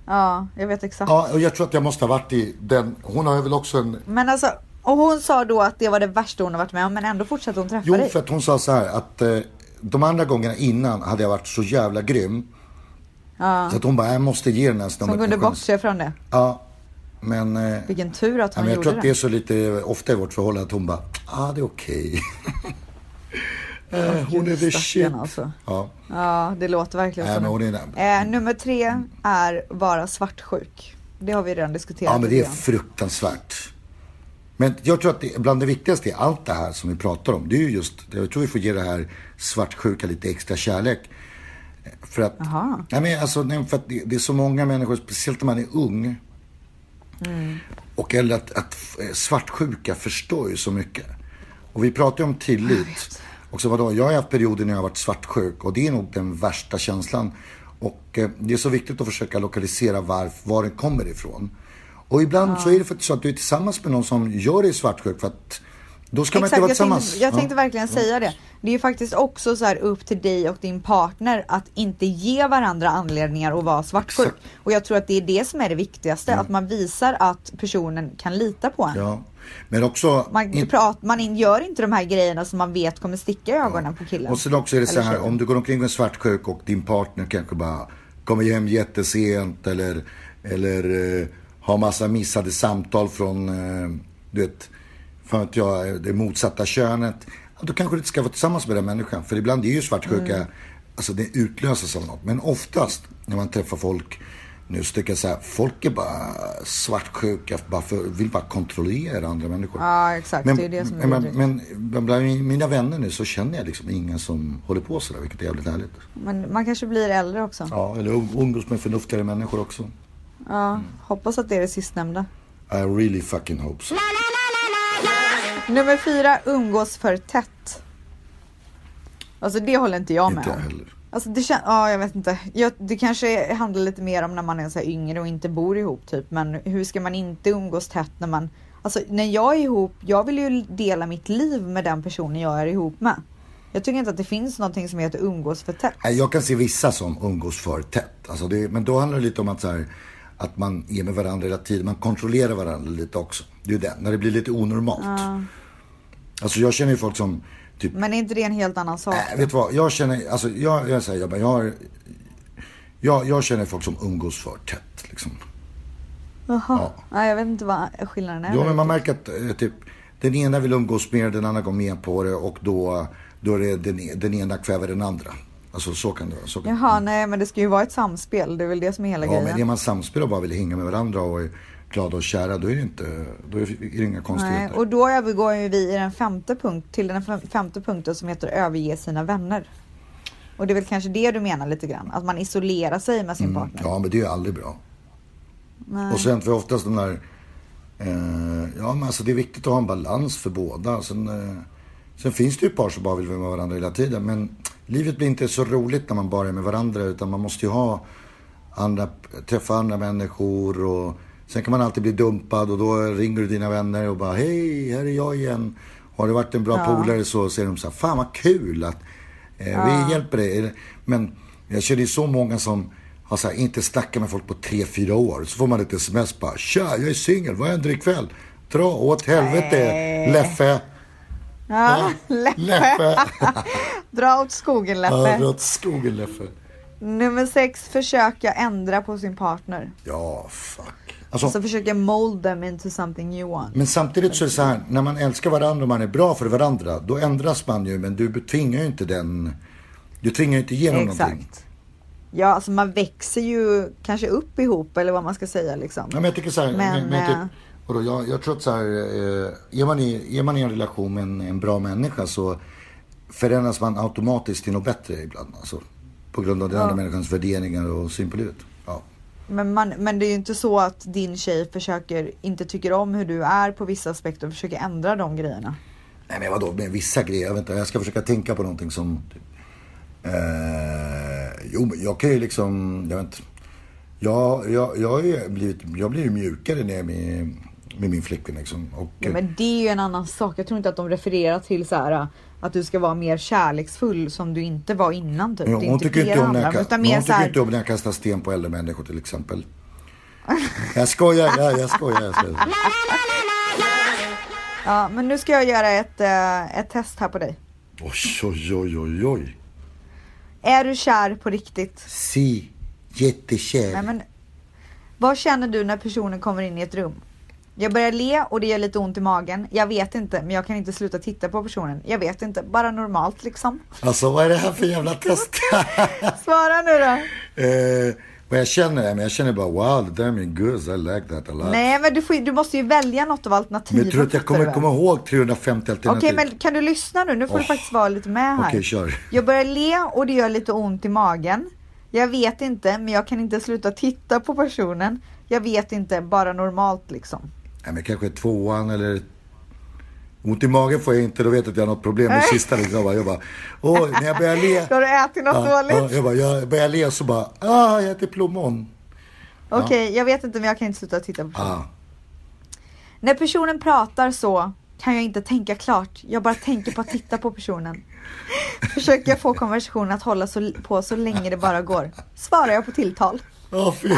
Ja, jag vet exakt. Ja, och jag tror att jag måste ha varit i den, hon har väl också en, Men alltså, och hon sa då att det var det värsta hon har varit med om men ändå fortsatte hon träffa jo dig. för att hon sa så här att eh, de andra gångerna innan hade jag varit så jävla grym. Ja. Så att hon bara, jag måste ge den här snubben kunde en chans. bortse från det. Ja, men, eh, Vilken tur att ja, hon men jag gjorde tror att det är så lite ofta i vårt förhållande att hon bara, ja ah, det är okej. Eh, hon är the shit. Alltså. Ja, Ja, det låter verkligen Nej, så. Eh, nummer tre är vara svartsjuk. Det har vi redan diskuterat. ja men det är fruktansvärt. Men jag tror att det, bland det viktigaste i allt det här som vi pratar om, det är ju just, jag tror vi får ge det här svartsjuka lite extra kärlek. För att, nej men alltså, nej, för att det, det är så många människor, speciellt när man är ung. Mm. Och eller att, att eh, svartsjuka förstår ju så mycket. Och vi pratar ju om tillit. Och så vadå, jag har haft perioder när jag har varit svartsjuk och det är nog den värsta känslan. Och eh, det är så viktigt att försöka lokalisera var, var den kommer ifrån. Och ibland så är det faktiskt så att du är tillsammans med någon som gör dig svartsjuk för att då ska man inte Exakt, vara jag tillsammans. tänkte, jag Ja. tänkte verkligen säga det. Det är ju faktiskt också så här upp till dig och din partner att inte ge varandra anledningar att vara svartsjuk. Exakt. Mm. Och jag tror att det är det som är det viktigaste, att man visar att personen kan lita på en. Ja. Men också... Man, in- prat, man gör inte de här grejerna som man vet kommer sticka i ögonen på killen. Och sen också är det så här, om du går omkring är svartsjuk och din partner kanske bara kommer hem jättesent eller, eller eh, har massa missade samtal från, eh, du vet, för att jag det motsatta könet. Då kanske du inte ska vara tillsammans med den människan. För ibland är ju svartsjuka, Mm. alltså det utlöses av något. Men oftast när man träffar folk, nu så tycker jag så här, folk är bara svartsjuka, bara för, vill bara kontrollera andra människor. Ja exakt, Men, det är det som är men, men, men bland mina vänner nu så känner jag liksom ingen som håller på sådär, vilket är jävligt härligt. Men man kanske blir äldre också. Ja, eller um- umgås med förnuftigare människor också. Ja, hoppas att det är det sistnämnda. I really fucking hope so. Nummer fyra, umgås för tätt. Alltså det håller inte jag med Inte jag om. heller. Alltså det känns, ja jag vet inte. Jag, det kanske handlar lite mer om när man är så här yngre och inte bor ihop typ. Men hur ska man inte umgås tätt när man, alltså när jag är ihop, jag vill ju dela mitt liv med den personen jag är ihop med. Jag tycker inte att det finns någonting som heter umgås för tätt. Nej, Jag kan se vissa som umgås för tätt. Alltså det, men då handlar det lite om att, så här, att man är med varandra hela tiden. Man kontrollerar varandra lite också. Det är ju det, när det blir lite onormalt. Alltså jag känner ju folk som typ Men är inte det en helt annan sak? Nej, vet du vad? Jag känner, alltså jag, jag säger, jag, jag, jag, jag känner folk som umgås för tätt liksom. Jaha. Ja. Nej, jag vet inte vad skillnaden är. Jo, men man märker att eh, typ, den ena vill umgås mer, den andra går med på det och då, då är det den, den ena kväver den andra. Alltså så kan det vara. Så kan, Jaha, nej men det ska ju vara ett samspel. Det är väl det som är hela ja, grejen. men är man samspel och bara vill hänga med varandra och glada och kära, då är det inte, då är det inga Nej, konstigheter. och då övergår vi i den femte punkt, till den fem- femte punkten som heter överge sina vänner. Och det är väl kanske det du menar lite grann? Att man isolerar sig med sin partner? Ja, men det är aldrig bra. Nej. Och sen för oftast de där, eh, ja men alltså det är viktigt att ha en balans för båda. Sen, eh, sen finns det ju par som bara vill vara med varandra hela tiden. Men livet blir inte så roligt när man bara är med varandra. Utan man måste ju ha andra, träffa andra människor och Sen kan man alltid bli dumpad och då ringer du dina vänner och bara hej, här är jag igen. Har det varit en bra polare så säger de så här, fan vad kul att eh, vi hjälper dig. Men jag känner ju så många som har så här, inte snackat med folk på tre fyra år. Så får man ett sms bara, tja, jag är singel, vad händer ikväll? Dra åt helvete, Nej. Leffe. Ja, Leffe. Leffe. Dra åt skogen Ja, Leffe. dra åt skogen Leffe. Nummer sex, försöka ändra på sin partner. Ja, fuck. Alltså, Alltså försöka mold them into something you want. Men samtidigt så är det så här, när man älskar varandra och man är bra för varandra, då ändras man ju, men du tvingar ju inte den, du tvingar ju inte igenom någonting. Exakt. Ja, alltså man växer ju kanske upp ihop eller vad man ska säga liksom. Ja, men jag tycker så här, Men, men, men eh, typ, vadå, jag, jag tror att så här, eh, är, man i, är man i en relation med en, en bra människa så förändras man automatiskt till något bättre ibland. Alltså, på grund av den andra människans värderingar och syn på livet. Men, man, men det är ju inte så att din tjej försöker, inte tycker om hur du är på vissa aspekter och försöker ändra de grejerna. Nej men vadå, med vissa grejer. Jag, vet inte, jag ska försöka tänka på någonting som... Eh, jo, men jag kan ju liksom... Jag vet inte. Jag, jag, jag, har ju blivit, jag blir ju mjukare när jag är med, med min flickvän liksom. Och, Ja, men det är ju en annan sak. Jag tror inte att de refererar till så här att du ska vara mer kärleksfull som du inte var innan. Typ. Ja, hon inte tycker inte om handlar jag, hon tycker här, inte om när jag kastar sten på äldre människor till exempel. Jag skojar, jag, jag skojar. Jag skojar. ja, men nu ska jag göra ett, eh, ett test här på dig. Oj, oj, oj, oj, oj. Är du kär på riktigt? Si, jättekär. Nej, men, vad känner du när personen kommer in i ett rum? Jag börjar le och det gör lite ont i magen. Jag vet inte, men jag kan inte sluta titta på personen. Jag vet inte, bara normalt liksom. Alltså vad är det här för jävla test? Svara nu då. eh, vad jag känner är, men jag känner bara wow, the damn is good, I like that a lot. Nej, men du, får, du måste ju välja något av alternativen. Men tror att jag du kommer komma ihåg 350 Okej, alternativ. men kan du lyssna nu? Nu får du Åh. faktiskt vara lite med här. Okej, kör. Jag börjar le och det gör lite ont i magen. Jag vet inte, men jag kan inte sluta titta på personen. Jag vet inte, bara normalt liksom. Nej, men kanske tvåan eller... Ont i magen får jag inte, då vet jag att jag har något problem med sista liksom. Jag bara, åh, när jag börjar le. Då har du ätit något Ja, dåligt? ja, jag, bara, jag börjar le så bara, ah, jag äter plommon. Okej, jag vet inte, men jag kan inte sluta titta på personen. Ah. När personen pratar så kan jag inte tänka klart. Jag bara tänker på att titta på personen. Försöker jag få konversationen att hålla så, på så länge det bara går. Svarar jag på tilltal. Åh fy.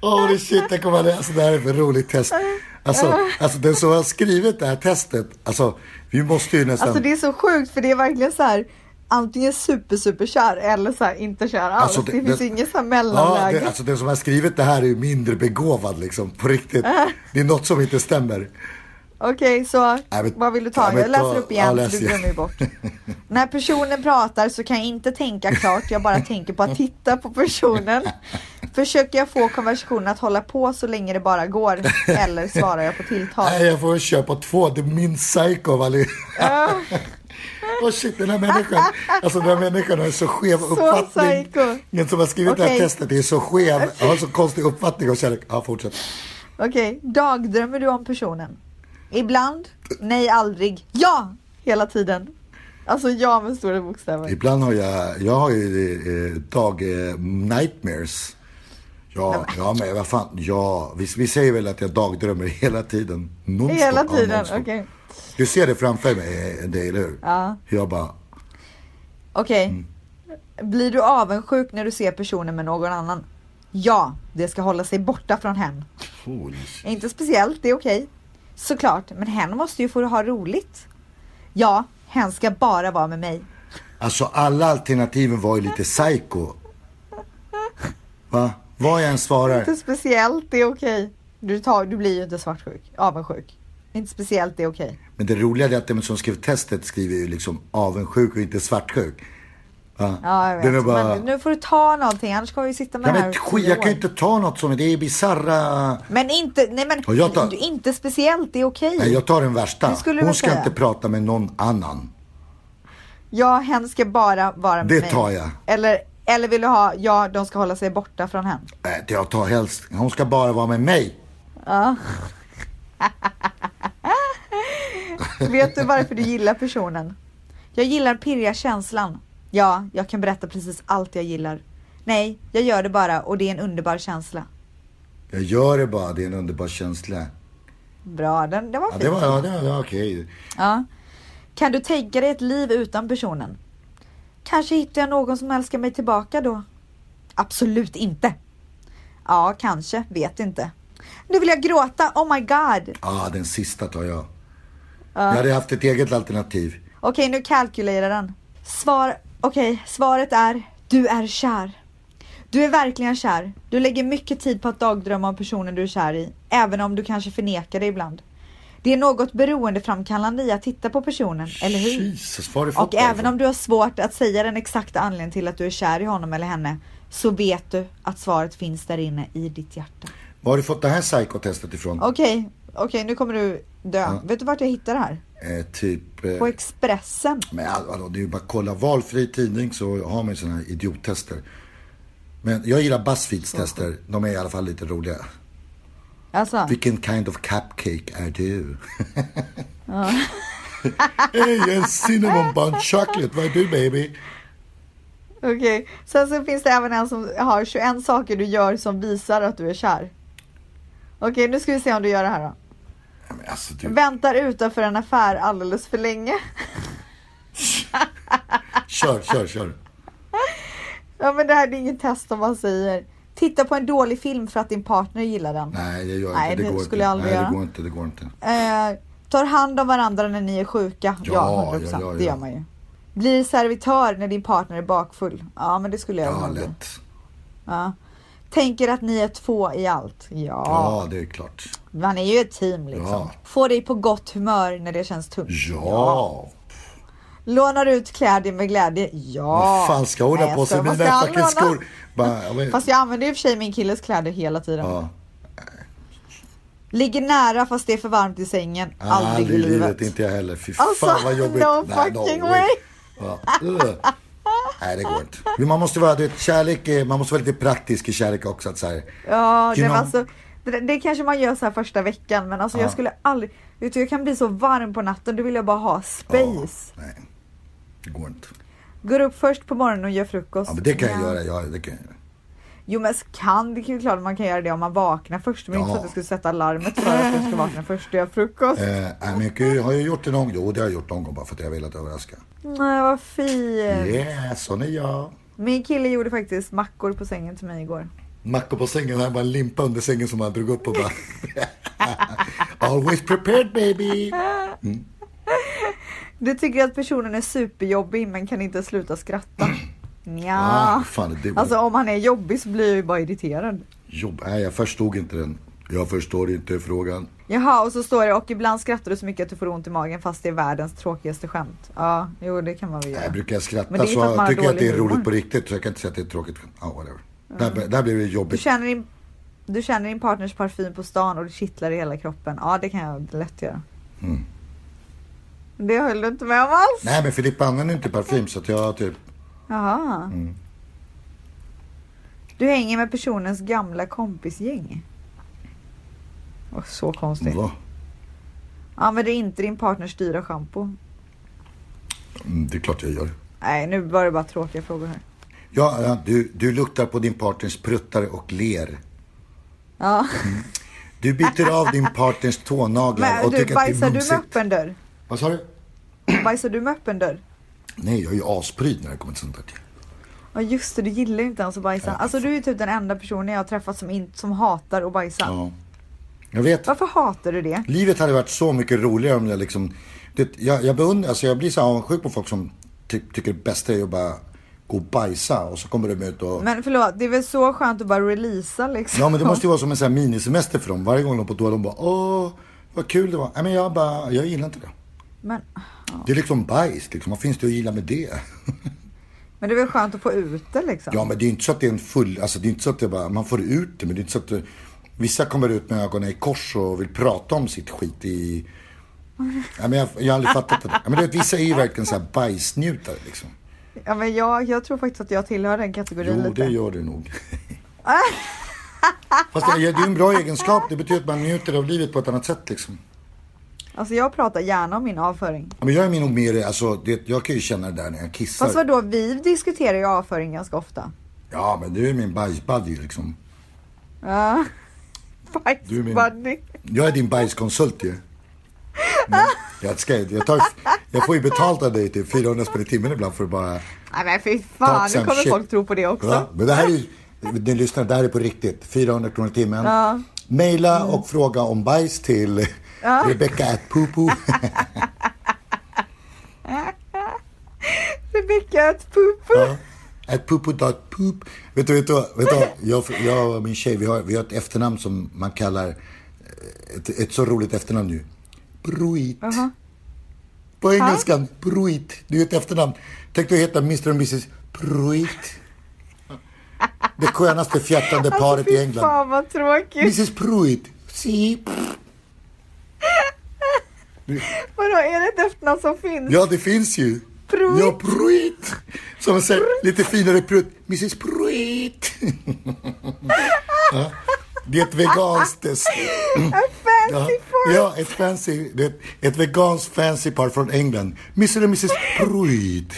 Åh oh, shit, jag kommer att läsa det här är för roligt test. Alltså, alltså den som har skrivit det här testet, alltså vi måste ju nästan... Alltså det är så sjukt för det är verkligen så här antingen super super kär eller så här inte kär alls. Alltså, det, det- finns det- inget så här Ja, mellanläge. det, alltså den som har skrivit det här är ju mindre begåvad liksom, på riktigt. Det är något som inte stämmer. Okej, så Ja, men- vad vill du ta? ja, men jag läser ta- upp igen, ja, för läs du glömmer bort. När personen pratar så kan jag inte tänka klart, jag bara tänker på att titta på personen. Försöker jag få konversationen att hålla på så länge det bara går, eller svarar jag på tilltal? Nej, jag får köpa två. Det är min psycho av alla. Åh shit, den här människan. Alltså den här människan har så skev uppfattning. psycho. Den som har skrivit det här testet är så skev. Har så konstig uppfattning och kärlek. Ja, fortsätt. Okej, dagdrömmer du om personen? Ibland, nej aldrig, ja! Hela tiden. Alltså ja med stora bokstäver. Ibland har jag, jag har ju eh, dag eh, nightmares. Ja, ja men vad fan, ja, vi, vi säger väl att jag dagdrömmer hela tiden. Nonstop, Hela ja, tiden, nonstop. okej. Du ser det framför mig, eh, det, eller hur? Ja. Jag bara, Okej. Mm. Blir du avundsjuk när du ser personen med någon annan? Ja, det ska hålla sig borta från hen. Inte speciellt, det är okej. Såklart, men hen måste ju få ha roligt. Ja, hen ska bara vara med mig. Alltså alla alternativen var ju lite psycho. Va? Vad jag än svarar. Inte speciellt, det är okej. Du, tar, du blir ju inte svartsjuk, avundsjuk. Inte speciellt, det är okej. Men det roliga är att den som skrev testet skriver ju liksom avundsjuk och inte svartsjuk. Ja, jag vet. bara... Men nu får du ta någonting, annars kommer vi sitta med Ja, här men tio jag kan ju inte ta något som det är bisarra. Men inte, nej men, jag tar- inte speciellt, det är okej. Nej, jag tar den värsta. Hon ska säga. inte prata med någon annan. Ja, hen ska bara vara med Det mig. tar jag. Eller, eller vill du ha, ja, de ska hålla sig borta från hen. Nej, det jag tar helst. Hon ska bara vara med mig. Vet du varför du gillar personen? Jag gillar pirriga känslan. Ja, jag kan berätta precis allt jag gillar. Nej, jag gör det bara och det är en underbar känsla. Jag gör det bara, det är en underbar känsla. Bra, den, den var Ja, fin. det var, ja, det var, okej. Ja. Kan du tänka dig ett liv utan personen? Kanske hittar jag någon som älskar mig tillbaka då? Absolut inte. Ja, kanske. Vet inte. Nu vill jag gråta. Oh my god. Ja, den sista tar jag. Jag hade haft ett eget alternativ. Okej, nu kalkylerar den. Svar, okej, svaret är du är kär. Du är verkligen kär. Du lägger mycket tid på att dagdrömma om personen du är kär i, även om du kanske förnekar det ibland. Det är något beroendeframkallande i att titta på personen, eller hur? Jesus, Och även om du har svårt att säga den exakta anledningen till att du är kär i honom eller henne, så vet du att svaret finns där inne i ditt hjärta. Var har du fått det här psykotestet ifrån? Okej, okej, nu kommer du dö. Ja. Vet du vart jag hittar det här? Eh, typ... Eh, På Expressen. men all- alltså, det är ju bara att kolla valfri tidning så har man ju sådana här idiottester. Men jag gillar Buzzfeeds tester. De är i alla fall lite roliga. Alltså, Vilken kind of cupcake är du? hey, en cinnamon bun chocolate. Vad är du baby? okej. Sen så finns det även en som har 21 saker du gör som visar att du är kär. Okej, nu ska vi se om du gör det här då. Ja, men alltså, du, Väntar utanför en affär alldeles för länge. kör, kör, kör. Ja men det här är inget test om man säger. Titta på en dålig film för att din partner gillar den. Nej, jag gör Nej, inte. Det, det går skulle inte. jag aldrig Nej, göra. det går inte. Det går inte. Eh, tar hand om varandra när ni är sjuka. Ja, Ja, 100%. ja, ja, Det ja. gör man ju. Blir servitör när din partner är bakfull. Ja, men det skulle jag Ja, nog bli. lätt. Ja. Tänker att ni är två i allt. Ja. Ja, det är klart. Man är ju ett team liksom. Ja. Får dig på gott humör när det känns tungt. Ja. Lånar ut kläder med glädje. Ja. Vad fan ska hon ha på sig mina fucking skor? Bara, ja, men- Fast jag använder i och för sig min killes kläder hela tiden. ja. Ligger nära fast det är för varmt i sängen. Aldrig, i livet. Inte jag heller. Fy Alltså, fan vad jobbigt. no Nej, fucking way. way. Ja. Nej, det går inte. Men man måste vara, du vet, kärlek, är- man måste vara lite praktisk i kärlek också. Att så här, Ja, det, know- alltså, det, det kanske man gör så här första veckan men alltså Ja. jag skulle aldrig, vet du jag kan bli så varm på natten, då vill jag bara ha space. nej, det går inte. Går upp först på morgonen och gör frukost. Ja, men det kan jag Ja. göra. Ja, det kan jag göra. Jo men kan, det är ju klart man kan göra det om man vaknar först. Men inte så Ja. att du skulle sätta larmet för att du ska vakna först och göra frukost. Eh, men jag ju- har jag gjort det någon gång? Jo, det har jag gjort någon gång bara för att jag velat överraska. Nej vad fint. Yeah, sån är jag. Min kille gjorde faktiskt mackor på sängen till mig igår. Mackor på sängen, här bara limpa under sängen som han drog upp och bara... Always prepared baby! Du tycker att personen är superjobbig men kan inte sluta skratta. Nja. Ah, fan, det var Alltså om han är jobbig så blir jag ju bara irriterad. jobb. Nej, jag förstod inte den. Jag förstår inte frågan. Jaha, och så står det och ibland skrattar du så mycket att du får ont i magen fast det är världens tråkigaste skämt. Ja, jo det kan man väl Jag göra. brukar Men skratta så har tycker jag att det är humor. roligt på riktigt så jag kan inte säga att det är tråkigt. Ja, whatever. Där, där blir det Du jobbigt. känner, din, du känner din partners parfym på stan och det kittlar i hela kroppen. Ja, det kan jag lätt göra. Mm. Det höll du inte med om alls? Nej, men Filippa använder inte parfym så att jag typ... Jaha. Mm. Du hänger med personens gamla kompisgäng. Oh, så konstigt. Va? Använder inte din partners dyra schampo. Mm, det är klart jag gör. Nej, nu var det bara tråkiga frågor här. Ja, ja du, du luktar på din partners pruttar och ler. Ja. Du biter av din partners tånaglar Men och du, tycker att det bajsar är du med öppen dörr? Vad sa du? Bajsar du med öppen dörr? Nej, jag är ju aspryd när det kommer till sånt där. Ja just det, du gillar ju inte ens att bajsa. Ja. Alltså du är typ den enda personen jag har träffat som, in, som hatar att bajsa. Ja. Jag vet. Varför hatar du det? Livet hade varit så mycket roligare om jag liksom... Det, jag, jag, beundrar, alltså jag blir så avundsjuk på folk som ty, tycker det bästa är att bara gå och bajsa och så kommer de ut och... Men förlåt, det är väl så skönt att bara releasa liksom. Ja men det måste ju vara som en sån här minisemester för dem. Varje gång de på toa de bara åh vad kul det var. Nej men jag bara, jag gillar inte det. Men, Det är liksom bajs liksom. Vad finns det att gilla med det? men det är väl skönt att få ut det liksom. Ja men det är inte så att det är en full, alltså det är inte så att det bara, man får ut det men det är inte så att det, Vissa kommer ut med ögonen i kors och vill prata om sitt skit i... Ja, men jag, jag har aldrig fattat det. Ja, men du vet, vissa är ju verkligen så här bajsnjutare liksom. Ja, men jag, jag tror faktiskt att jag tillhör den kategorin Jo, lite. det gör du nog. Fast det, det är ju en bra egenskap. Det betyder att man njuter av livet på ett annat sätt liksom. Alltså jag pratar gärna om min avföring. Ja, Men jag är nog mer, alltså, det, jag kan ju känna det där när jag kissar. Fast vadå, vi diskuterar ju avföring ganska ofta. Ja, men du är min bajsbuddy liksom. Ja. Min- Bajsbuddy. Jag är din bajskonsult ju. Men Jag, ska, jag, tar, jag får ju betalt av dig typ 400 spänn i timmen ibland för att bara... Nej men fy fan, nu kommer shit. folk tro på det också. Ja, men det här är ju, ni lyssnar, det här är på riktigt. 400 kronor i timmen. Ja. Maila och fråga om bajs till Rebecca at Poopoo. Rebecca ett poop. Ja. At poopoo.poop. Vet du, vet du, vet du jag, jag och min tjej, vi har, vi har ett efternamn som man kallar, eh, ett, ett så roligt efternamn nu. Bruit. På engelskan, Bruit. Det är ett efternamn. Tänk dig heta Mr och Mrs Bruit. Det skönaste fjärtande paret i fy England. fan vad tråkigt. Mrs Pruitt. Si. Vadå, är det ett efternamn som finns? Ja, det finns ju. Pruitt. Ja, Pruitt. Som man säger, lite finare Pruitt. Mrs Pruitt. ja. Det är ett veganskt... Ja, fancy form. ja, ett fancy, det är ett, ett veganskt fancy par från England. Mr och Mrs Pruitt.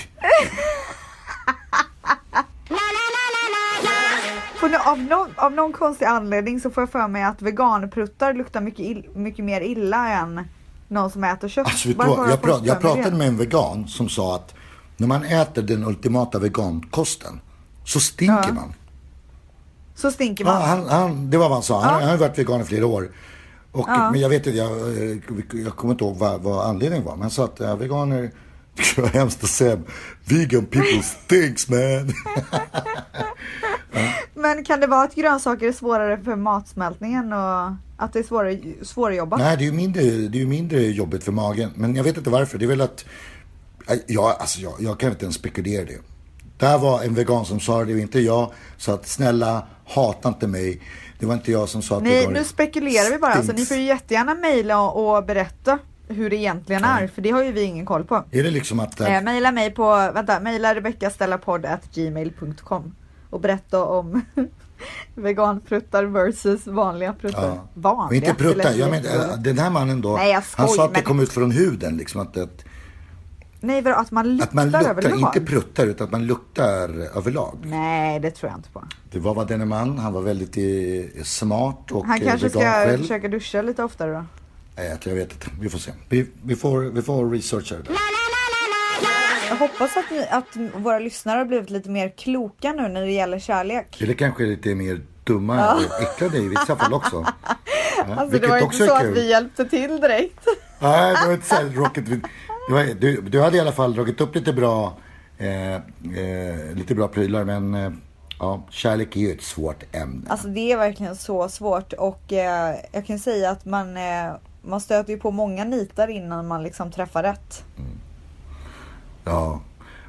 För av, någon, av någon konstig anledning så får jag för mig att veganpruttar luktar mycket, ill, mycket mer illa än någon som äter kött. Alltså, vet Jag, fått pra, jag pratade med en vegan som sa att när man äter den ultimata vegankosten så stinker man. Så stinker Ja, man. han, han, det var vad han sa. Han, han har varit vegan i flera år. Och, Ja. Men jag vet inte, jag, eh, jag kommer inte ihåg vad, vad anledningen var. Men han sa att ja, veganer, det var hemskt att säga, vegan people stinks man. Men kan det vara att grönsaker är svårare för matsmältningen och att det är svårare, svårjobbat? Nej, det är ju mindre, det är mindre jobbigt för magen. Men jag vet inte varför. Det är väl att, ja, alltså jag, jag kan inte ens spekulera det. Det här var en vegan som sa det, det var inte jag. Så att snälla, hata inte mig. Det var inte jag som sa att Nej, veganer nu spekulerar vi bara. Alltså, ni får ju jättegärna mejla och, och berätta hur det egentligen är, för det har ju vi ingen koll på. Är det liksom att... Eh, mejla mig på, vänta, mejla rebeckastellapodd.gmail.com och berätta om veganpruttar versus vanliga pruttar. Ja. Vanliga? Och inte det prutta. lät Jag men, den här mannen då. Nej, jag han sa att det men- kom ut från huden. Liksom, att, att, Nej, vadå, att man luktar, att man luktar, överlag? inte pruttar, utan att man luktar överlag. Nej, det tror jag inte på. Det var vad denne man. Han var väldigt eh, smart och Han eh, kanske ska själv. försöka duscha lite oftare då. Nej, jag vet inte. Vi får se. Vi, vi, får, vi får researcha det där. Jag hoppas att, ni, att våra lyssnare har blivit lite mer kloka nu när det gäller kärlek. Eller kanske lite mer dumma och äcklade i vissa fall också. Ja, Alltså det vilket var ju också inte så att vi hjälpte till direkt. Nej, det var inte så här rocket. Det var, du, du hade i alla fall dragit upp lite bra, eh, eh, lite bra prylar, men eh, ja, kärlek är ju ett svårt ämne. Alltså det är verkligen så svårt och eh, jag kan säga att man, eh, man stöter ju på många nitar innan man liksom träffar rätt. Ja.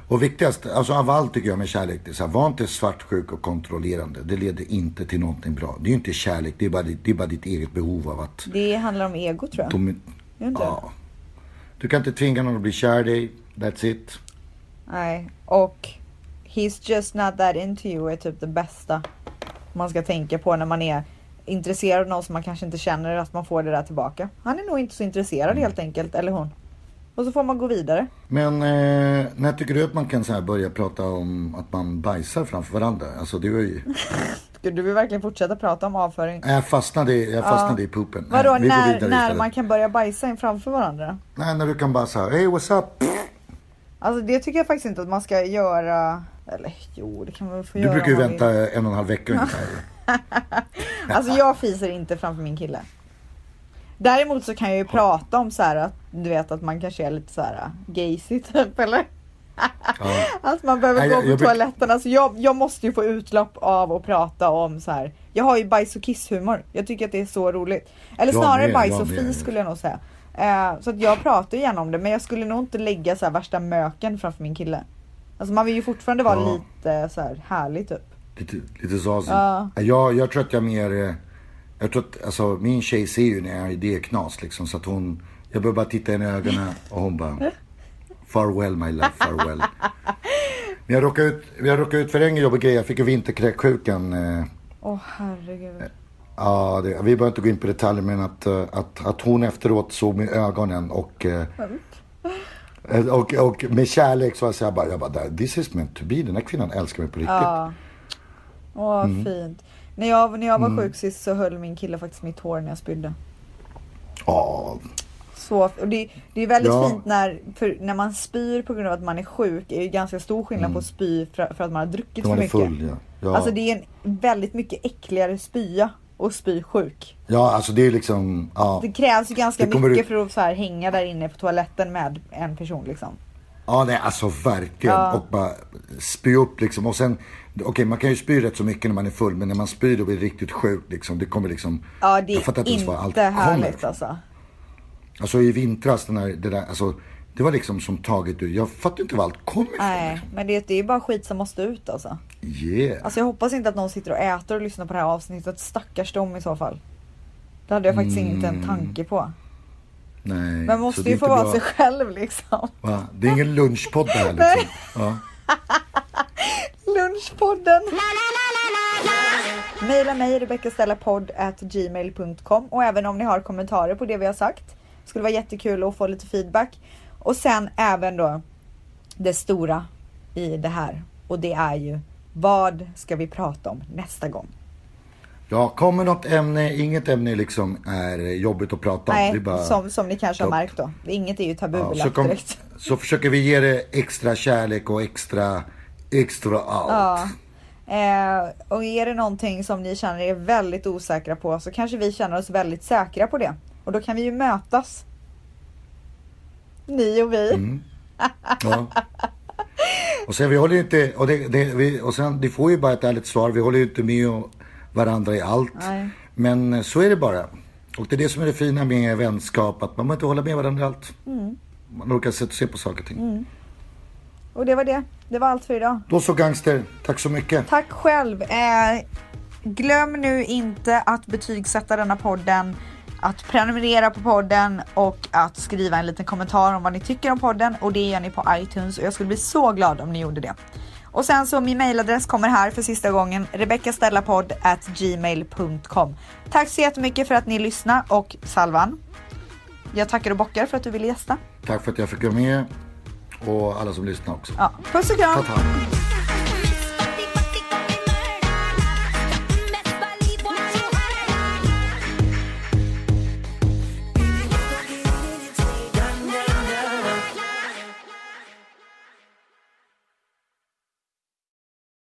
Och viktigast, alltså av allt tycker jag med kärlek, det är så här, var inte svartsjuk och kontrollerande. Det leder inte till någonting bra. Det är ju inte kärlek, det är bara, ditt- det är bara ditt eget behov av att Det handlar om ego tror jag. de, ja. Du kan inte tvinga någon att bli kär i dig, that's it. Nej, och He's just not that into you är typ det bästa man ska tänka på när man är intresserad av någon som man kanske inte känner att man får det där tillbaka. Han är nog inte så intresserad helt enkelt, eller hon. Och så får man gå vidare. Men eh, när tycker du att man kan så här börja prata om att man bajsar framför varandra? Alltså det var ju... Du vill verkligen fortsätta prata om avföring? Jag fastnade, jag fastnade i poopen. Vadå, Nej, när, när man kan börja bajsa in framför varandra? Nej, när du kan bara säga hey what's up? Alltså det tycker jag faktiskt inte att man ska göra. Eller jo, det kan man väl få Du göra brukar ju vänta en och en halv vecka ungefär. Vill. Alltså jag fiser inte framför min kille. Däremot så kan jag ju prata om så här att du vet att man kanske är lite så här gaysy typ eller? Ja. Att man behöver gå på toaletten. Alltså jag, jag måste ju få utlopp av att prata om så här. Jag har ju bajs och kisshumor. Jag tycker att det är så roligt. Eller Jag snarare med, bajs och fis skulle jag nog säga. Eh, så att jag pratar ju gärna om det men jag skulle nog inte lägga så här värsta möken framför min kille. Alltså man vill ju fortfarande vara Ja. lite så här härlig typ. Lite, lite zasig. Ja. Jag, jag tror att jag mer... eh, Jag tror att, alltså min tjej ser ju när jag är det knas liksom så att hon... Jag behöver bara titta henne i ögonen och hon bara... Farewell my love, farewell. Men jag råkade ut, jag råkade ut för en jobbig grej. Jag fick ju vinterkräksjukan. Eh, Åh herregud. ja, det, vi behöver inte gå in på detaljer men att, eh, att, att hon efteråt såg med ögonen och... eh, eh, och, och med kärlek så var jag bara, jag bara, this is meant to be. Den här kvinnan älskar mig på riktigt. Ja. Åh fint. När jag, när jag var sjuk sist så höll min kille faktiskt mitt hår när jag spydde. Ja, Så, och det, det är väldigt Ja. fint när, för när man spyr på grund av att man är sjuk. Det är ju ganska stor skillnad på att spy för, för att man har druckit för Mm. man är mycket. full ja. Ja, Alltså det är en väldigt mycket äckligare spya och spy sjuk. ja alltså det är liksom, ja. Det krävs ju ganska mycket ut- för att så här hänga där inne på toaletten med en person liksom. Ja, nej, alltså verkligen. Ja. Och bara spy upp liksom. Och sen, okej man kan ju spy rätt så mycket när man är full. Men när man spyr då blir riktigt sjukt liksom. Det kommer liksom. Ja det jag fattar är inte ens var allt inte härligt kommer. alltså. Alltså i vintras, den här, det där, alltså. Det var liksom som taget ur. Jag fattar inte var allt kom ifrån. Nej men det, det är bara skit som måste ut alltså. Yeah. Alltså jag hoppas inte att någon sitter och äter och lyssnar på det här avsnittet. Stackars dem i så fall. Det hade jag faktiskt inte en tanke på. nej. Mm. så måste ju få inte vara bra. sig själv liksom. Va? Det är ingen lunchpodd det här liksom. Ja. Lunchpodden. Maila mig rebeckastellapodd@gmail.com och även om ni har kommentarer på det vi har sagt. Skulle vara jättekul att få lite feedback. Och sen även då det stora i det här och det är ju vad ska vi prata om nästa gång? ja, kommer något ämne, inget ämne liksom är jobbigt att prata om. Nej, bara, som, som ni kanske har Ja. märkt då. Inget är ju ja, tabubelagt så, kom, direkt. Så försöker vi ge det extra kärlek och extra, extra allt. Ja. Eh, och är det någonting som ni känner er väldigt osäkra på så kanske vi känner oss väldigt säkra på det. Och då kan vi ju mötas. Ni och vi. Mm. Ja. Och sen vi håller inte, och, det, det, vi, och sen, det får ju bara ett ärligt svar. Vi håller ju inte med varandra i allt. Nej. Men eh, så är det bara. Och det är det som är det fina med vänskap, att man behöver inte hålla med varandra i allt. Mm. Man orkar se, se på saker och ting. Och det var det. Det var allt för idag. Då så gangster, tack så mycket. Tack själv. Eh, glöm nu inte att betygsätta denna podden, att prenumerera på podden och att skriva en liten kommentar om vad ni tycker om podden och det gör ni på iTunes och jag skulle bli så glad om ni gjorde det. Och sen så min mailadress kommer här för sista gången, rebeckastellapodd@gmail.com. Tack så jättemycket för att ni lyssnade och Salvan. Jag tackar och bockar för att du ville gästa. Tack för att jag fick vara med. Och alla som lyssnar också. Ja, puss och kram!